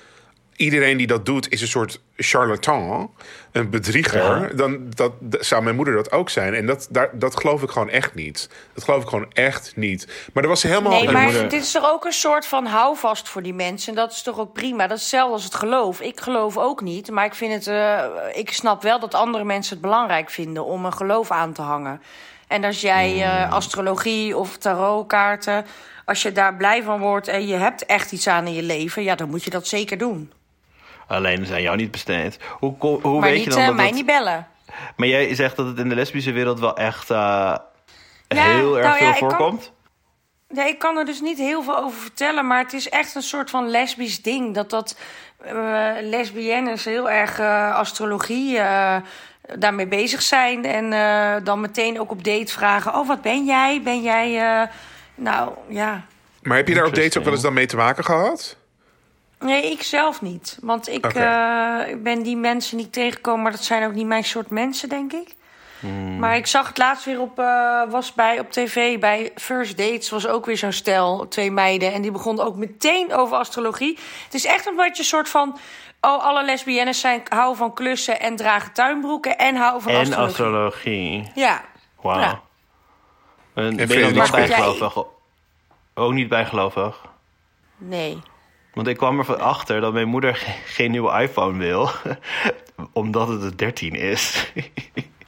iedereen die dat doet is een soort charlatan, een bedrieger, Ja. dan dat, dat zou mijn moeder dat ook zijn. En dat, daar, dat geloof ik gewoon echt niet. Dat geloof ik gewoon echt niet. Maar er was helemaal. Nee, maar moeder- dit is toch ook een soort van houvast voor die mensen. En dat is toch ook prima. Dat is hetzelfde als het geloof. Ik geloof ook niet. Maar ik, vind het, eh, ik snap wel dat andere mensen het belangrijk vinden om een geloof aan te hangen. En als jij Hmm. eh, astrologie of tarotkaarten, als je daar blij van wordt en je hebt echt iets aan in je leven, ja, dan moet je dat zeker doen. Alleen zijn jou niet besteed. Hoe, hoe maar weet niet, je dan eh, dat mij het- niet bellen. Maar jij zegt dat het in de lesbische wereld wel echt eh, Ja, heel erg nou veel ja, ik kan- voorkomt. Nee, ik kan er dus niet heel veel over vertellen, maar het is echt een soort van lesbisch ding. Dat dat eh lesbiennes heel erg astrologie eh, daarmee bezig zijn. En eh, dan meteen ook op date vragen: Oh, wat ben jij? Ben jij. eh, nou ja. Maar heb je daar op dates ook wel eens dan mee te maken gehad? Nee, ik zelf niet. Want ik eh, ik ben die mensen niet tegengekomen, maar dat zijn ook niet mijn soort mensen, denk ik. Maar ik zag het laatst weer op, eh, was bij, op tv bij First Dates. Was ook weer zo'n stel, twee meiden. En die begonnen ook meteen over astrologie. Het is echt een beetje een soort van... Oh, alle lesbiennes zijn, houden van klussen en dragen tuinbroeken... en houden van En astrologie. astrologie. Ja. Wauw. Ja. En ben je Spreek. bijgelovig? Ook niet bijgelovig. Nee. Want ik kwam ervan achter dat mijn moeder ge- geen nieuwe iPhone wil. omdat het de 13 is.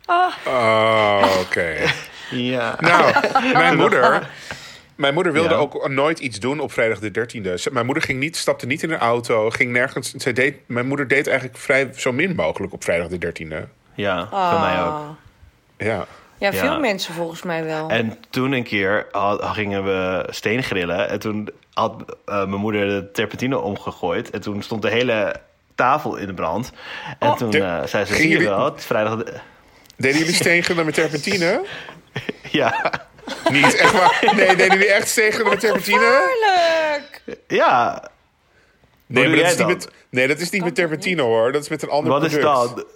Ah, Oh, oké. ja. Nou, mijn moeder... Mijn moeder wilde Ja. ook nooit iets doen op vrijdag de 13e. Ze- Mijn moeder ging niet, stapte niet in een auto, ging nergens. Zij deed, mijn moeder deed eigenlijk vrij zo min mogelijk op vrijdag de 13e. Ja, voor mij ook. ah. Ja. Ja, veel Ja. mensen volgens mij wel. En toen een keer gingen we steen grillen. En toen had eh, mijn moeder de terpentine omgegooid. En toen stond de hele tafel in de brand. En Oh. toen De- eh, zei ze, zie je jullie- wel, het is vrijdag... de- Deden jullie steengrillen met terpentine? Ja, Niet, echt waar? Nee, deden jullie echt steengrillen met terpentine? Tuurlijk! ja. Nee, maar dat jij is niet met, nee, dat is niet met terpentine hoor. Dat is met een ander Wat is product. dat?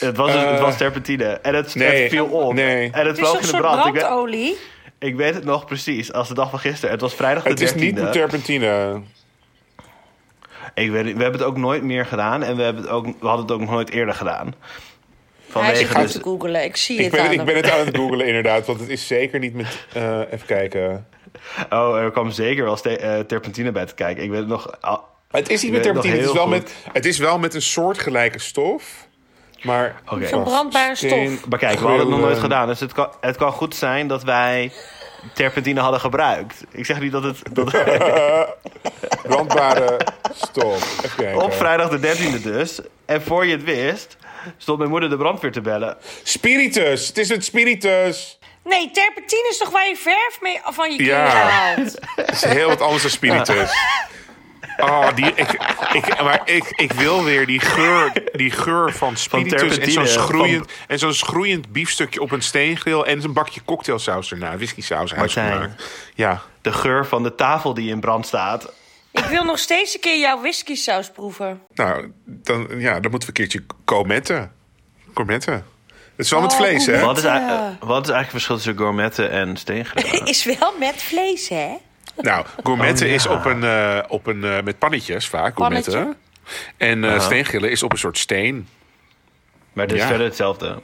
Het was, het Eh, was terpentine. En het, nee, het viel op. nee. En het Het is vloog in de soort brand. Ik weet, brandolie? Ik weet het nog precies, als de dag van gisteren. Het was vrijdag de Het is 13e. niet met terpentine. Ik weet, het- we hebben het ook nooit meer gedaan. En we, hebben het ook, we hadden het ook nog nooit eerder gedaan. Hij is Vanwege dus... te googlen. Ik zie Ik het ben, aan ik hem. ben het aan het googlen inderdaad, want het is zeker niet met... eh, even kijken. Oh, er kwam zeker wel ste- eh, terpentine bij te kijken. Ik weet het nog... al- Het is niet Ik met weet het terpentine, het is, wel heel met, het is wel met een soortgelijke stof. Maar... Oké. Zo'n brandbare Steen- stof. Maar kijk, we hadden het nog nooit gedaan. Dus het kan, het kan goed zijn dat wij terpentine hadden gebruikt. Ik zeg niet dat het... Dat, Brandbare stof. Op vrijdag de 13e dus. En voor je het wist, stond mijn moeder de brandweer te bellen. Spiritus. Het is een spiritus. Nee, terpentine is toch waar je verf mee van je kleren Ja. haalt? Het is heel wat anders dan spiritus. Oh, die, ik, ik, maar ik, ik wil weer die geur, die geur van spiritus en zo'n schroeiend, en zo'n schroeiend biefstukje op een steengril en een bakje cocktailsaus erna, whisky saus Martijn. huisgemaakt. Ja, De geur van de tafel die in brand staat. Ik wil nog steeds een keer jouw whisky saus proeven. nou, dan, ja, dan moeten we een keertje cometten. Cometten. Het is wel met Oh, vlees, hè? Wat is, wat is eigenlijk het verschil tussen gourmetten en steengrillen? Is wel met vlees, hè? Nou, gourmetten Oh, ja. is op een, eh, op een eh, met pannetjes vaak, Pannetje. gourmetten. En eh steengrillen is op een soort steen. Maar het is Ja. verder hetzelfde.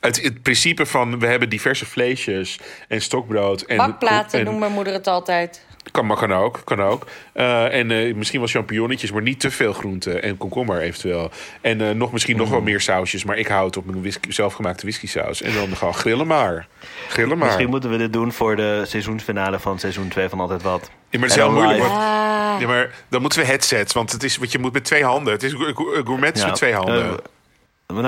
Het, het principe van we hebben diverse vleesjes en stokbrood. En, Bakplaten en, noemt mijn moeder het altijd. Kan, maar kan ook, kan ook. Eh, en eh, misschien wel champignonnetjes, maar niet te veel groente. En komkommer eventueel. En eh, nog, misschien nog wel Mm. meer sausjes. Maar ik hou het op mijn whisky, zelfgemaakte whisky saus. En dan gewoon grillen maar. Grillen maar. Misschien moeten we dit doen voor de seizoensfinale van seizoen 2 van Altijd Wat. Ja, maar het is heel moeilijk. Want, ja, maar dan moeten we headsets. Want het is wat je moet met twee handen. Het is go- go- gourmet Ja. met twee handen.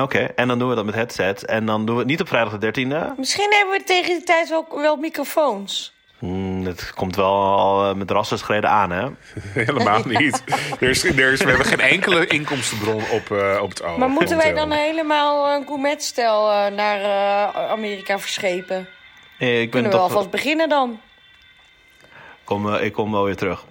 Oké, en dan doen we dat met headsets. En dan doen we het niet op vrijdag de 13e. misschien hebben we tegen die tijd wel, wel microfoons. Hmm, het komt wel al eh, met rassenschreden aan, hè? Helemaal niet. Er is, er is, we hebben geen enkele inkomstenbron op, eh, op het oog. Maar moeten wij dan helemaal een gourmetstel eh, naar eh, Amerika verschepen? Eh, Ik ben Kunnen we alvast beginnen dan? Kom, eh, ik kom wel weer terug.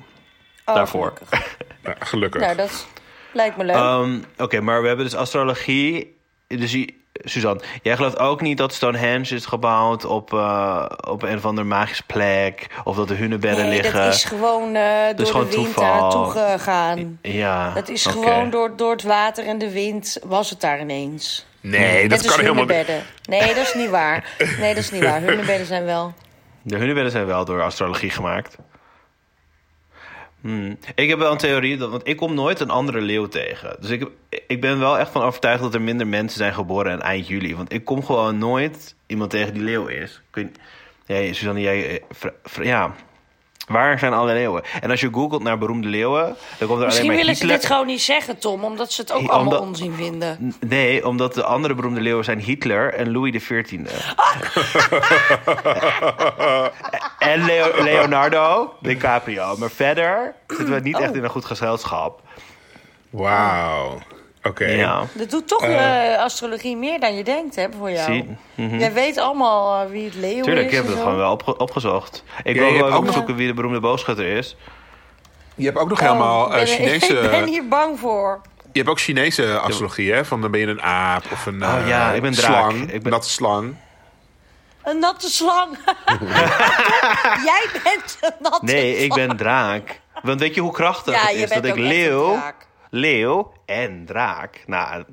Oh, Daarvoor. gelukkig. Nou, gelukkig. Nou, dat lijkt me leuk. Ehm, Oké, maar we hebben dus astrologie. Dus je- Suzanne, jij gelooft ook niet dat Stonehenge is gebouwd op, eh, op een of andere magische plek? Of dat de hunebedden nee, liggen? dat is gewoon eh, door gewoon de wind toeval. daar naartoe gegaan. Ja, Dat is gewoon door, door het water en de wind was het daar ineens. nee, dat als kan helemaal niet. Nee, dat is niet waar. Nee, dat is niet waar. Hunebedden zijn wel... De hunebedden zijn wel door astrologie gemaakt. Hmm. Ik heb wel een theorie, want ik kom nooit een andere leeuw tegen. Dus ik, ik ben wel echt van overtuigd dat er minder mensen zijn geboren aan eind juli. Want ik kom gewoon nooit iemand tegen die leeuw is. Weet, ja, Suzanne, jij... eh, ja, waar zijn alle leeuwen? En als je googelt naar beroemde leeuwen, dan komt er Misschien alleen maar willen ze dit gewoon niet zeggen, Tom. Omdat ze het ook allemaal omdat- onzin vinden. Nee, omdat de andere beroemde leeuwen zijn Hitler en Louis XIV. en Leo- Leonardo DiCaprio. Maar verder zitten we niet echt Oh. in een goed gezelschap. Wauw. Oké. Ja, Dat doet toch eh, astrologie meer dan je denkt, hè, voor jou. zie. Mhm. Jij weet allemaal eh, wie het leeuw Tuurlijk, is. ik heb het zo. gewoon wel opge- opgezocht. Ik Ja, wil je hebt ook opzoeken wie de beroemde boogschutter is. Je hebt ook nog Oh, helemaal eh, ik ben- Chinese... Ik ben hier bang voor. Je hebt ook Chinese astrologie, hè? Van dan ben je een aap of een Oh, eh, ja, ik ben draak. slang. Ik ben- Natte slang. Een natte slang. Jij bent een natte Nee, ik ben draak. Want weet je hoe krachtig Ja, het is dat ik leeuw, draak. Leeuw en draak. Nou,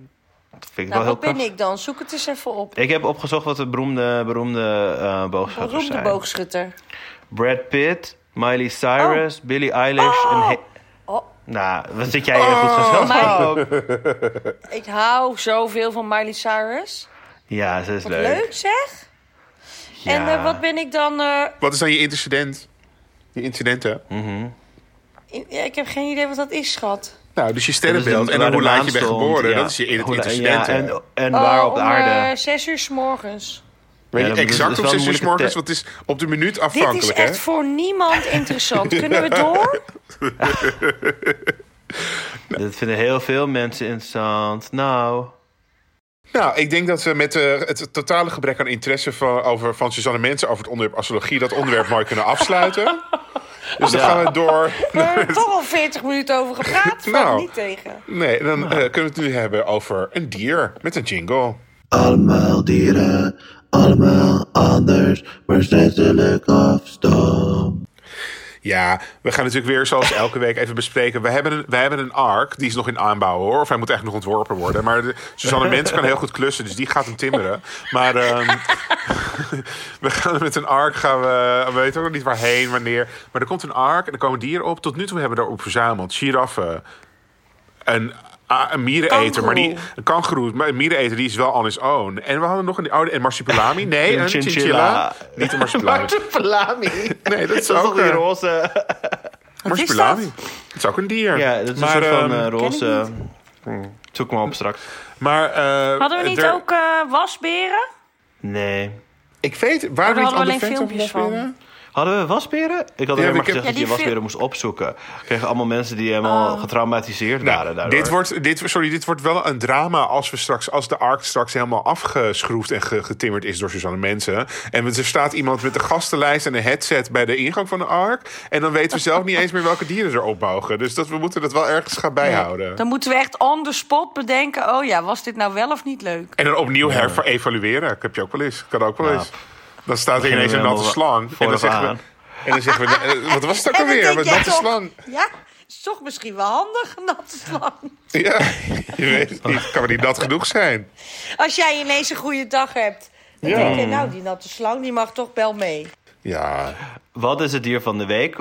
dat vind ik Nou, wel heel wat ben krachtig. ik dan? Zoek het eens even op. Ik heb opgezocht wat de beroemde, beroemde eh boogschutters Beroemde zijn. boogschutter. Brad Pitt, Miley Cyrus, Billie Eilish en... He- Oh. nou, wat zit jij hier goed gezelschap? Ik hou zoveel van Miley Cyrus. Ja, ze is Wat leuk. leuk, zeg. En eh, wat ben ik dan... eh, Wat is dan je incident? Je incidenten? in- ja, ik heb geen idee wat dat is, schat. Nou, dus je sterrenbeeld en waar dan hoe laat je bent stond, geboren. ja. Dat is je. Ja, en, en waar Oh, op de om aarde. eh, zes uur s morgens. Weet je exact op wel 6 uur s morgens? Want het is op de minuut Dit is afhankelijk, hè? echt voor niemand interessant. Kunnen we door? Dat vinden heel veel mensen interessant. Nou, Nou, ik denk dat we met eh, het totale gebrek aan interesse van, over, van Suzanne Mensen over het onderwerp astrologie dat onderwerp mooi kunnen afsluiten. Dus dan Ja. gaan we door. We hebben toch al 40 minuten over gepraat. Nou. niet tegen. Nee, dan eh, kunnen we het nu hebben over een dier met een jingle. Allemaal dieren, allemaal anders, maar steeds afstom. Ja, we gaan natuurlijk weer zoals elke week even bespreken. We hebben een, wij hebben een ark, die is nog in aanbouw hoor. Of hij moet echt nog ontworpen worden. Maar de, Suzanne Mens kan heel goed klussen, dus die gaat hem timmeren. Maar ehm, we gaan met een ark, gaan we, we weten ook nog niet waarheen, wanneer. Maar er komt een ark en er komen dieren op. Tot nu toe hebben we daarop verzameld. Giraffen, een, ah, een miereneter, maar die, Kangoeroe. een kangoeroe, maar een miereneter die is wel on his own. En we hadden nog een oude, en marsupilami. Nee, een, chinchilla. Niet een marsupilami. Marsupilami. Nee, dat is Dat is ook die een roze... marsupilami. dat? Dat is ook een dier. Ja, dat is maar, een soort van ehm, eh, roze... ken Hm, Zoek hem op straks. maar, eh, Hadden we niet er- ook eh, wasberen? Nee. Ik weet, waar we niet alleen fans filmpjes van. Hadden we wasberen? Ik had Ja, alleen maar ik heb- gezegd Ja, dat je die wasberen fil- moest opzoeken. Kregen allemaal mensen die helemaal Oh. getraumatiseerd waren Nou, daardoor. dit wordt, dit, sorry, dit wordt wel een drama als, we straks, als de ark straks helemaal afgeschroefd en ge- getimmerd is door Suzanne Mensen. En er staat iemand met een gastenlijst en een headset bij de ingang van de ark. En dan weten we zelf niet eens meer welke dieren erop mogen. Dus dat, we moeten dat wel ergens gaan bijhouden. Dan moeten we echt on the spot bedenken... oh ja, was dit nou wel of niet leuk? En dan opnieuw herevalueren. Dat heb je ook wel eens. Kan ook wel Ja. Dan staat er ineens een natte slang. En dan zeggen we... aan. En dan zeggen we, eh, wat was het ook En dan alweer? jij natte toch- slang. Ja, is toch misschien wel handig, een natte slang. Ja, je weet het niet. Kan maar niet nat genoeg zijn. Als jij ineens een goede dag hebt. Dan Ja. denk je, nou, die natte slang die mag toch wel mee. Ja, Wat is het dier van de week?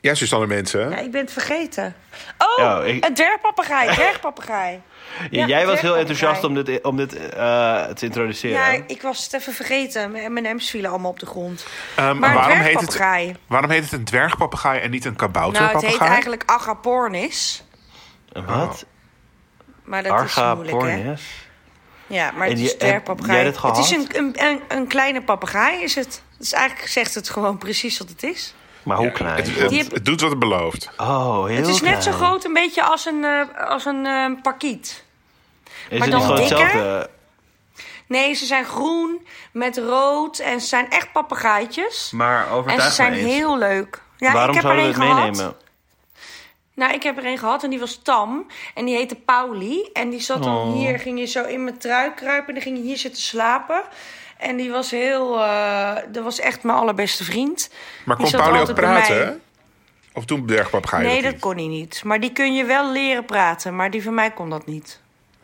ja Suzanne Mensen. Ja, ik ben het vergeten. Oh, Ja, ik- een dwergpapegaai, dwergpapegaai. Ja, Jij was heel enthousiast om dit, om dit eh, te introduceren. Ja, ik was het even vergeten. Mijn M&M's vielen allemaal op de grond. Ehm, Maar een waarom, heet het, dwergpapegaai. waarom heet het een dwergpapegaai en niet een Nou, het kabouterpapegaai? heet eigenlijk Agapornis. Wat? Maar dat is moeilijk, hè? Ja, maar het je- is dwergpapegaai. jij dit Het is een, een, een, een kleine papegaai, is het. Dus eigenlijk zegt het gewoon precies wat het is. Maar hoe klein? Het, het, doet wat het belooft. Oh, heel het is net zo klein. groot een beetje als een, eh, als een eh, parkiet. Is maar het dan niet gewoon dikker? hetzelfde? Nee, ze zijn groen met rood en ze zijn echt papegaaitjes. Maar En overtuig ze zijn me eens. heel leuk. Ja, Waarom ik heb er zouden we een het gehad. meenemen? Nou, ik heb er een gehad en die was tam. En die heette Pauli. En die zat dan Oh. hier, ging je zo in mijn trui kruipen. En dan ging je hier zitten slapen. En die was heel... eh, dat was echt mijn allerbeste vriend. Maar Die kon Pauli ook praten? hè? Of toen dwergpapegaai Nee, dat niet? kon hij niet. Maar die kun je wel leren praten. Maar die van mij kon dat niet.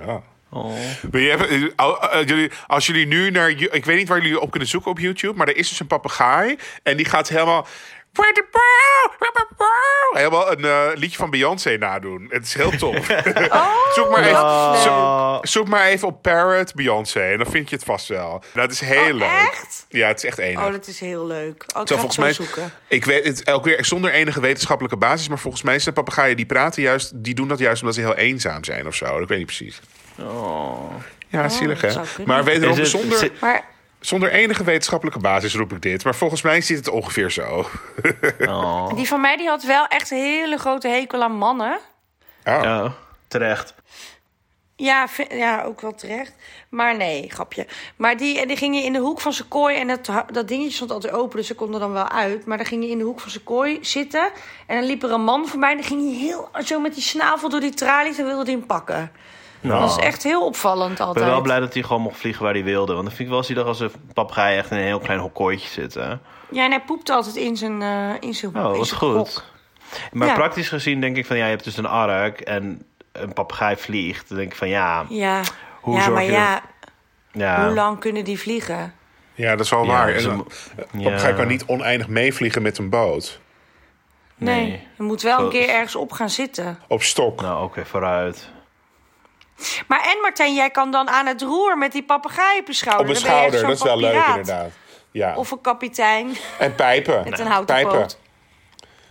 Ja. Oh. Eh, eh, jullie- als jullie nu naar... Ik weet niet waar jullie op kunnen zoeken op YouTube... maar er is dus een papegaai en die gaat helemaal... Helemaal een eh, liedje van Beyoncé nadoen. Het is heel tof. zoek, maar even, Oh. zoek, zoek maar even op Parrot Beyoncé en dan vind je het vast wel. Dat is heel Oh, leuk. echt? Ja, het is echt enig. Oh, dat is heel leuk. Oh, ik Zo, volgens mij, zoeken. ik weet het elke keer zonder enige wetenschappelijke basis, maar volgens mij zijn papegaaien die praten juist, die doen dat juist omdat ze heel eenzaam zijn of zo. Ik weet niet precies. Oh. Ja, zielig hè. zou kunnen. Maar wederom zonder, Maar zonder enige wetenschappelijke basis roep ik dit. Maar volgens mij zit het ongeveer zo. Oh. die van mij die had wel echt een hele grote hekel aan mannen. Oh. Ja, terecht. Ja, ja, ook wel terecht. Maar nee, grapje. Maar die, die ging je in de hoek van zijn kooi. En dat, dat dingetje stond altijd open, dus ze kon er dan wel uit. Maar dan ging je in de hoek van zijn kooi zitten. En dan liep er een man voorbij. En dan ging hij heel zo met die snavel door die tralies. En wilde hij hem pakken. Dat was echt heel opvallend Ik ben altijd. wel blij dat hij gewoon mocht vliegen waar hij wilde. Want dan vind ik wel zielig als een papegaai echt in een heel klein hokkooitje zit. Hè? Ja, en hij poepte altijd in zijn, eh in zijn, Oh, wat zijn goed. hok. Maar Ja. praktisch gezien denk ik van ja, je hebt dus een ark en een papegaai vliegt. Dan denk ik van ja, Ja, Hoe ja zorg maar je ja, ja. hoe lang kunnen die vliegen? Ja, dat is wel Ja, waar. En ze dan- mo- dan ja. ga ik maar niet oneindig meevliegen met een boot. Nee, Nee. je moet wel Zo- een keer ergens op gaan zitten. Op stok. Nou, oké, vooruit. Maar en Martijn, jij kan dan aan het roer met die papegaai op je schouder. Op echt schouder, dat is zo'n wel leuk inderdaad. Ja. Of een kapitein en pijpen. met een houten pijpen. poot.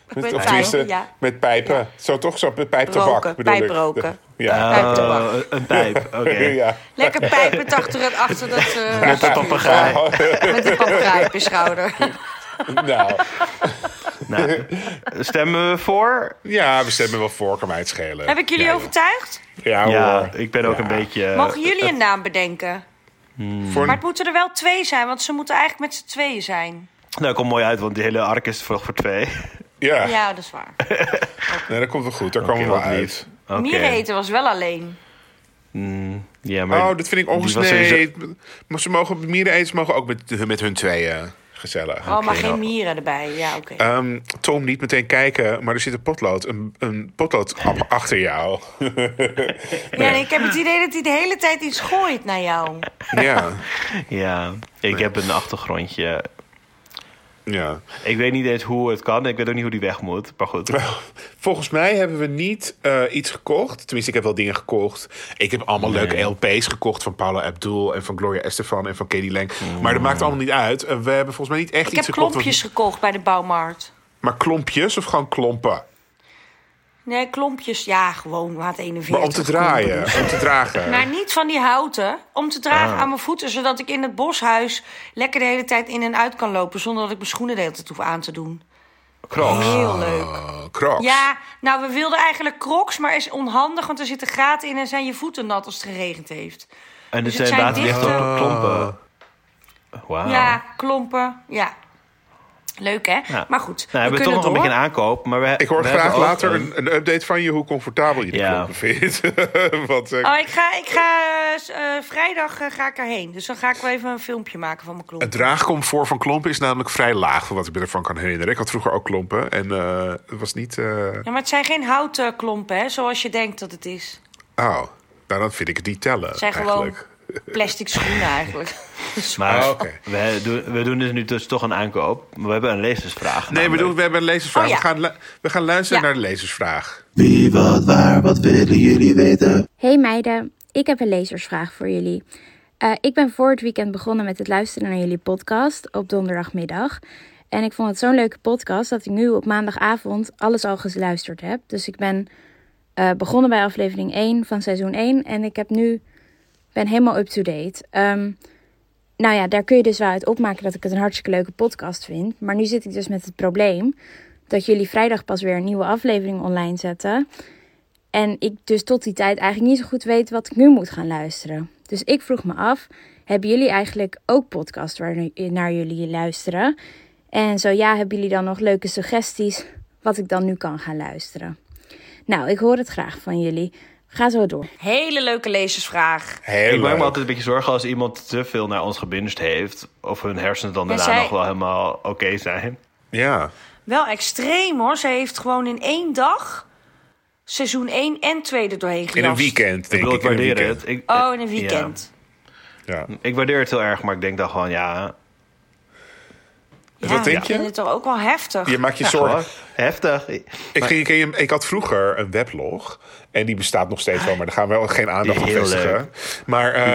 Met of pijpen, tenminste, ja. met pijpen. Zo toch? Zo met pijptabak Roken, bedoel ik. pijproken. Ja. Pijptabak. Oh, een pijp, oké. ja. Lekker pijpend achter, het, achter dat... eh, Met de papegaai. met die papegaai op je schouder. nou, Nou, stemmen we voor? ja, we stemmen wel voor, kan mij het schelen. Heb ik jullie ja, overtuigd? Ja, ik ben ook Ja. een beetje... Mogen jullie een naam bedenken? Voor Maar het moeten er wel twee zijn, want ze moeten eigenlijk met z'n tweeën zijn. Nou, komt mooi uit, want die hele ark is voor, voor twee. Ja, Ja, dat is waar. nee, dat komt wel goed. Daar komen we wel uit. Mieren eten was wel alleen. Mm, ja, maar... Oh, dat vind ik was sowieso- ze mogen, miereneters mogen ook met, met hun tweeën. Gezellig. Oh, maar geen nou. mieren erbij. Ja, oké. Ehm, Tom, niet meteen kijken, maar er zit een potlood, een, een achter jou. Ja, nee, ik heb het idee dat hij de hele tijd iets gooit naar jou. ja, Ja, ik heb een achtergrondje. Ja. Ik weet niet eens hoe het kan. Ik weet ook niet hoe die weg moet. Maar goed. Volgens mij hebben we niet eh, iets gekocht. Tenminste, ik heb wel dingen gekocht. Ik heb allemaal Nee. leuke LP's gekocht van Paula Abdul en van Gloria Estefan en van Katie Lang. Maar dat maakt allemaal niet uit. Eh, we hebben volgens mij niet echt Ik iets heb gekocht. wat- klompjes gekocht bij de bouwmarkt. Maar klompjes of gewoon klompen? Nee, klompjes. Ja, gewoon maat 41. Maar om te draaien, om te dragen. Maar niet van die houten. Om te dragen Ah. aan mijn voeten, zodat ik in het boshuis lekker de hele tijd in en uit kan lopen. Zonder dat ik mijn schoenen de hele tijd hoef aan te doen. Crocs. Heel leuk. Oh, Crocs. Ja, nou, we wilden eigenlijk crocs, maar is onhandig, want er zitten gaten in en zijn je voeten nat als het geregend heeft. En er Dus het zijn waterdichte dichte- klompen. Wauw. Ja, klompen, ja. Leuk, hè? Ja. Maar goed, Nou, we hebben toch nog een beetje een aankoop. Maar we, Ik hoor we graag later een- een, update van je hoe comfortabel je de Ja. klompen vindt. Want, eh, Oh, ik ga, ik ga eh, eh, vrijdag ga ik erheen. Dus dan ga ik wel even een filmpje maken van mijn klompen. Het draagcomfort van klompen is namelijk vrij laag, van wat ik me ervan kan herinneren. Ik had vroeger ook klompen en eh, het was niet. eh, Ja, maar het zijn geen houten klompen, hè? Zoals je denkt dat het is. Oh, nou dan vind ik het niet tellen. Het zijn eigenlijk. gewoon plastic schoenen eigenlijk. Maar Oh, oké. we, doen, we doen dus nu dus toch een aankoop. We hebben een lezersvraag. Nee, we, doen, we hebben een lezersvraag. Oh, ja. we, gaan, we gaan luisteren Ja. naar de lezersvraag. Wie, wat, waar, wat willen jullie weten? Hey meiden, ik heb een lezersvraag voor jullie. Eh, ik ben voor het weekend begonnen met het luisteren naar jullie podcast op donderdagmiddag. En ik vond het zo'n leuke podcast dat ik nu op maandagavond alles al geluisterd heb. Dus ik ben eh, begonnen bij aflevering 1 van seizoen 1 en ik heb nu, ben helemaal up-to-date. Ehm, nou ja, daar kun je dus wel uit opmaken dat ik het een hartstikke leuke podcast vind. Maar nu zit ik dus met het probleem dat jullie vrijdag pas weer een nieuwe aflevering online zetten. En ik dus tot die tijd eigenlijk niet zo goed weet wat ik nu moet gaan luisteren. Dus ik vroeg me af, hebben jullie eigenlijk ook podcasts waar naar jullie luisteren? En zo ja, hebben jullie dan nog leuke suggesties wat ik dan nu kan gaan luisteren? Nou, ik hoor het graag van jullie. Ga zo door. Hele leuke lezersvraag. Heel Ik maak me altijd een beetje zorgen als iemand te veel naar ons gebinged heeft. Of hun hersenen dan daarna zij- nog wel helemaal oké zijn. Ja. Wel extreem hoor. Ze heeft gewoon in één dag seizoen 1 en 2 er doorheen In gejast. een weekend, Ik denk bedoel, ik. ik in waardeer het. Ik, Oh, in een weekend. Ja. Ja. Ik waardeer het heel erg, maar ik denk dan gewoon, ja... Ja, Wat denk ik je? vind het toch ook wel heftig. Je maakt je ja, zorgen. Heftig. Ik, ging, ik, ging- ik had vroeger een weblog. En die bestaat nog steeds wel, maar daar gaan we wel geen aandacht op vestigen. leuk. Maar eh,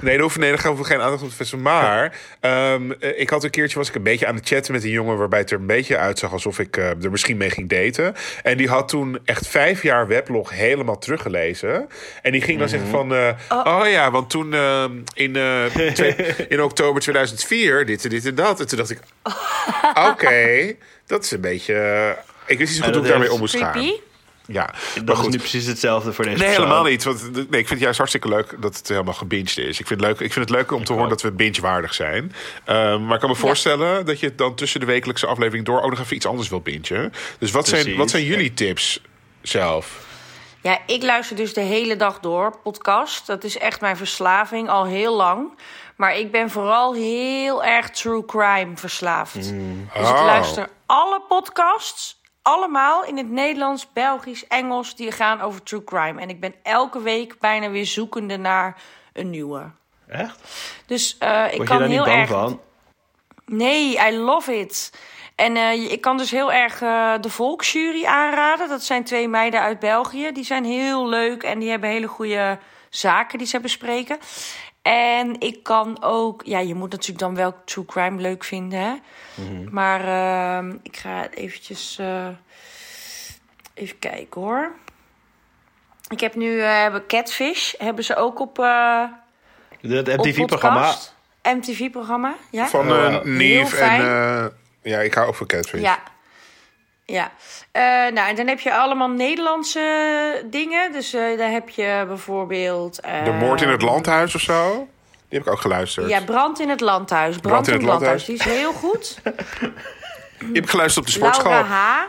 nee, daar, hoeven, nee, daar gaan we geen aandacht op vestigen. Maar ehm, eh, ik had een keertje was ik een beetje aan het chatten met een jongen waarbij het er een beetje uitzag alsof ik eh, er misschien mee ging daten. En die had toen echt vijf jaar weblog helemaal teruggelezen. En die ging dan zeggen van, eh, oh. ja, want toen eh, in, eh, in oktober 2004 dit en dit en dat. En toen dacht ik, oké, dat is een beetje. eh, ik wist niet zo goed hoe ik dat daarmee om moest gaan. Ja, maar Dat is nu precies hetzelfde voor deze Nee, persoon. helemaal niet. Want, nee, ik vind het juist hartstikke leuk dat het helemaal gebinged is. Ik vind het leuk, ik vind het leuk om te horen ook. dat we binge-waardig zijn. Ehm, maar ik kan me voorstellen dat je dan tussen de wekelijkse aflevering door ook nog even iets anders wil bingen. Dus wat zijn, wat zijn jullie tips zelf? Ja, ik luister dus de hele dag door podcast. Dat is echt mijn verslaving al heel lang. Maar ik ben vooral heel erg true crime verslaafd. Dus ik Oh. luister alle podcasts, allemaal in het Nederlands, Belgisch, Engels, die gaan over true crime. En ik ben elke week bijna weer zoekende naar een nieuwe. Echt? Dus eh, ik Word je kan daar niet heel bang erg. van? Nee, I love it. En eh, ik kan dus heel erg eh, de Volksjury aanraden. Dat zijn twee meiden uit België. Die zijn heel leuk en die hebben hele goede zaken die ze bespreken. En ik kan ook... Ja, je moet natuurlijk dan wel true crime leuk vinden, hè? Maar ehm, ik ga eventjes... eh, even kijken, hoor. Ik heb nu... eh, hebben Catfish. Hebben ze ook op... eh Het op MTV-programma. MTV-programma, ja. Van eh Heel Nief en... eh, ja, ik hou ook van Catfish. Ja. Ja. Eh, nou, en dan heb je allemaal Nederlandse dingen. Dus eh daar heb je bijvoorbeeld... De moord in het landhuis of zo. Die heb ik ook geluisterd. Ja, Brand in het Landhuis. Brand, in het, Landhuis. Die is heel goed. Die heb ik geluisterd op de Laura sportschool. H.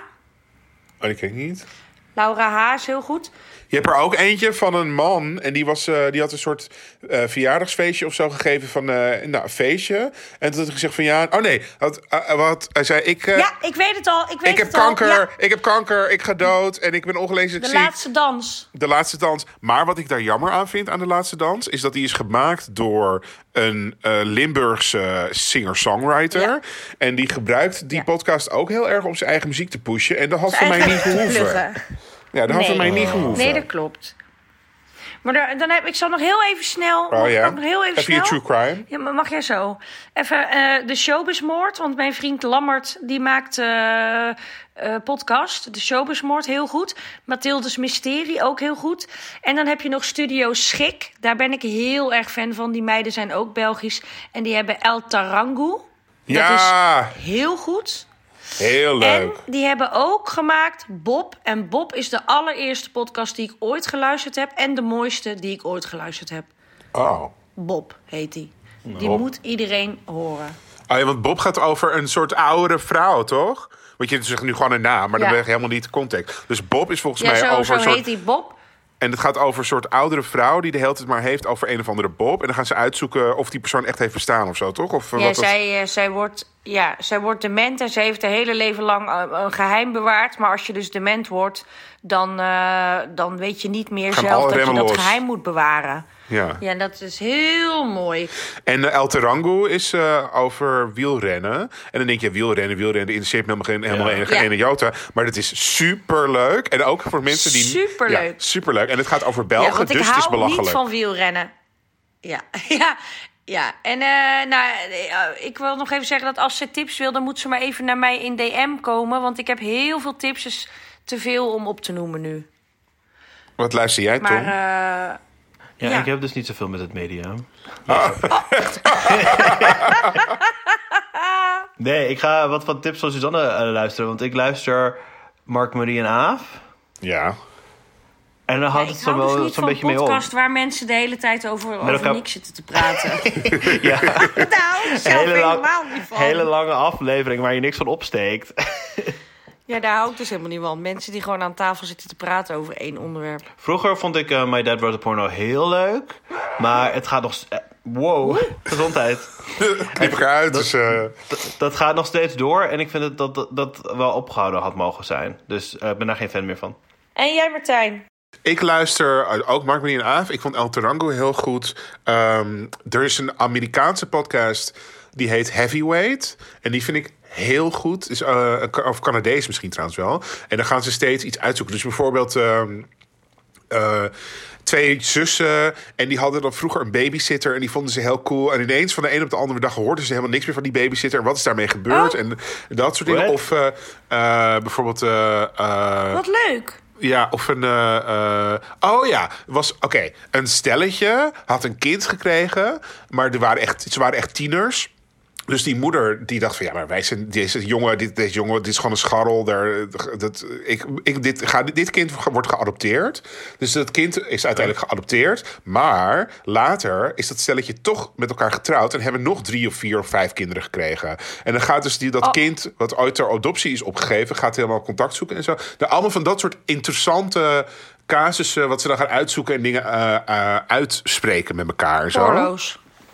Oh, die ken ik niet. Laura H. is heel goed. Je hebt er ook eentje van een man. En die, was, eh, die had een soort eh, verjaardagsfeestje of zo gegeven van eh, nou, een feestje. En toen had hij gezegd van ja... Oh nee, had, wat, hij zei ik... ja, ik weet het al. Ik, weet ik heb het al. kanker, Ja, ik heb kanker, ik ga dood en ik ben ongeneeslijk de ziek. laatste dans. De laatste dans. Maar wat ik daar jammer aan vind aan de laatste dans... is dat die is gemaakt door een Limburgse singer-songwriter. Ja. En die gebruikt die Ja. podcast ook heel erg om zijn eigen muziek te pushen. En dat had voor mij niet gehoeven. Ja, dat had voor mij niet gehoeven. Nee, dat klopt. Maar daar- dan heb ik zal nog heel even snel. Oh ja, nog heel even, even je true crime. Ja, maar mag jij zo? Even eh, de showbizmoord. Want mijn vriend Lammert die maakt eh, eh, podcast. De showbizmoord, heel goed. Mathildes Mysterie, ook heel goed. En dan heb je nog Studio Schik. Daar ben ik heel erg fan van. Die meiden zijn ook Belgisch. En die hebben El Tarangu. Ja, Heel goed. Heel leuk. En die hebben ook gemaakt Bob. En Bob is de allereerste podcast die ik ooit geluisterd heb. En de mooiste die ik ooit geluisterd heb. Oh. Bob heet die. Die moet iedereen horen. oh ja, want Bob gaat over een soort oudere vrouw, toch? Want je zegt nu gewoon een naam, maar dan ben je helemaal niet de context. Dus Bob is volgens Ja, mij zo, over zo een soort heet die Bob. En het gaat over een soort oudere vrouw die de hele tijd maar heeft over een of andere Bob. En dan gaan ze uitzoeken of die persoon echt heeft bestaan of zo, toch? Of, eh, Ja, wat zij, eh, zij, wordt, ja, zij wordt dement en ze heeft haar hele leven lang eh, een geheim bewaard. Maar als je dus dement wordt, dan, dan weet je niet meer Gaan zelf dat je dat los. geheim moet bewaren. Ja. Ja, dat is heel mooi. En uh, El is eh, over wielrennen. En dan denk je, wielrennen, wielrennen, dat interesseert me helemaal geen, helemaal Ja. geen Ja. ene jota. Maar het is superleuk. En ook voor mensen die... Superleuk. Ja, superleuk. En het gaat over Belgen, ik dus het is hou belachelijk. niet van wielrennen. Ja, ja, ja. En eh, nou, ik wil nog even zeggen dat als ze tips wil, dan moet ze maar even naar mij in DM komen. Want ik heb heel veel tips, dus te veel om op te noemen nu. Wat luister jij, Tom? Maar eh, Ja, Ja. ik heb dus niet zoveel met het media. nee, ik ga wat van tips van Suzanne eh, luisteren. Want ik luister Mark, Marie en Aaf. ja. En dan houdt ik het zo dus zo'n beetje een mee op. podcast waar mensen de hele tijd over, over elkaar- niks zitten te praten. Ja, nou, zelf hele, lang- helemaal niet van. hele lange aflevering waar je niks van opsteekt. Ja, daar hou ik dus helemaal niet van. Mensen die gewoon aan tafel zitten te praten over één onderwerp. Vroeger vond ik eh, My Dad Wrote a Porno heel leuk. Maar het gaat nog... eh, wow, gezondheid. Knip elkaar uit. Dus, eh, D- dat gaat nog steeds door. En ik vind het dat dat, dat wel opgehouden had mogen zijn. Dus eh, ik ben daar geen fan meer van. En jij, Martijn? Ik luister ook Mark Marie en Aaf. Ik vond El Tarango heel goed. Ehm, er is een Amerikaanse podcast die heet Heavyweight. En die vind ik heel goed. Is, eh, of Canadees misschien trouwens wel. En dan gaan ze steeds iets uitzoeken. Dus bijvoorbeeld... ehm, eh, twee zussen. En die hadden dan vroeger een babysitter. En die vonden ze heel cool. En ineens van de een op de andere dag hoorden ze helemaal niks meer van die babysitter. En wat is daarmee gebeurd? Oh. En dat soort dingen. What? Of eh, eh, bijvoorbeeld... Wat leuk. ja, of een. oh ja, was. Oké, een stelletje had een kind gekregen. Maar er waren echt, ze waren echt tieners. Dus die moeder die dacht van ja, maar wij zijn deze jongen, dit, deze jongen, dit is gewoon een scharrel. Daar, dat, ik, ik, dit, ga, dit kind wordt geadopteerd. Dus dat kind is uiteindelijk geadopteerd. Maar later is dat stelletje toch met elkaar getrouwd en hebben nog drie of vier of vijf kinderen gekregen. En dan gaat dus die, dat Oh. kind, wat ooit ter adoptie is opgegeven, gaat helemaal contact zoeken en zo. Nou, allemaal van dat soort interessante casussen, wat ze dan gaan uitzoeken en dingen eh, eh, uitspreken met elkaar. en Zo.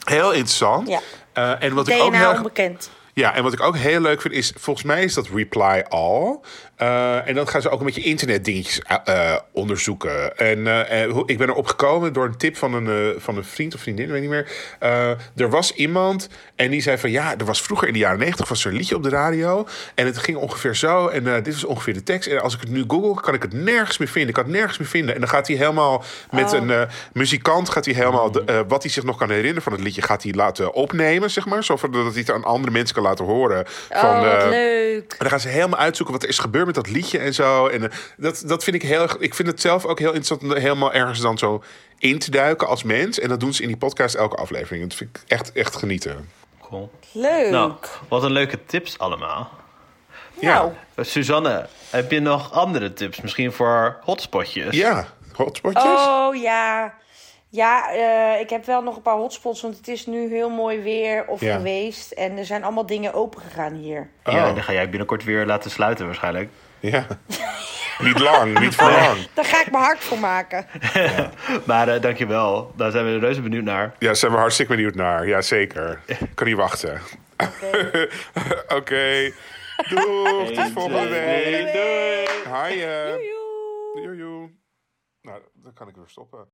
Heel interessant. Ja. Eh, en wat ik ook heel DNA onbekend. Ja, en wat ik ook heel leuk vind is, volgens mij is dat Reply All. Eh, en dan gaan ze ook een beetje internetdingetjes eh, onderzoeken. En hoe- ik ben erop gekomen door een tip van een, van een vriend of vriendin, weet niet meer. Er was iemand en die zei van ja, er was vroeger in de jaren negentig was er een liedje op de radio. En het ging ongeveer zo. En dit was ongeveer de tekst. En als ik het nu google, kan ik het nergens meer vinden. Ik kan het nergens meer vinden. En dan gaat hij helemaal met een eh, muzikant, gaat hij helemaal de, wat hij zich nog kan herinneren van het liedje, gaat hij laten opnemen, zeg maar. Zodat hij het aan andere mensen kan laten horen. Van, oh, wat eh, leuk. en dan gaan ze helemaal uitzoeken wat er is gebeurd met dat liedje en zo. En eh, dat, dat vind ik heel erg. Ik vind het zelf ook heel interessant om er helemaal ergens dan zo in te duiken als mens. En dat doen ze in die podcast elke aflevering. Dat vind ik echt, echt genieten. Cool. Leuk. Nou, wat een leuke tips allemaal. Nou, Eh, Suzanne, heb je nog andere tips? Misschien voor hotspotjes? Ja, hotspotjes. Oh ja. Ja, eh, ik heb wel nog een paar hotspots, want het is nu heel mooi weer of Ja. geweest. En er zijn allemaal dingen opengegaan hier. Ja, Oh. dan ga jij binnenkort weer laten sluiten waarschijnlijk. Ja. niet lang, niet voor lang. Daar ga ik mijn hart voor maken. Maar eh, dankjewel. Daar zijn we reuze benieuwd naar. Ja, daar zijn we hartstikke benieuwd naar. Ja, zeker. Kan niet wachten. Oké. Doeg, tot volgende week. Doei. Hi. eh. Joejoe. Joejoe. Nou, dan kan ik weer stoppen.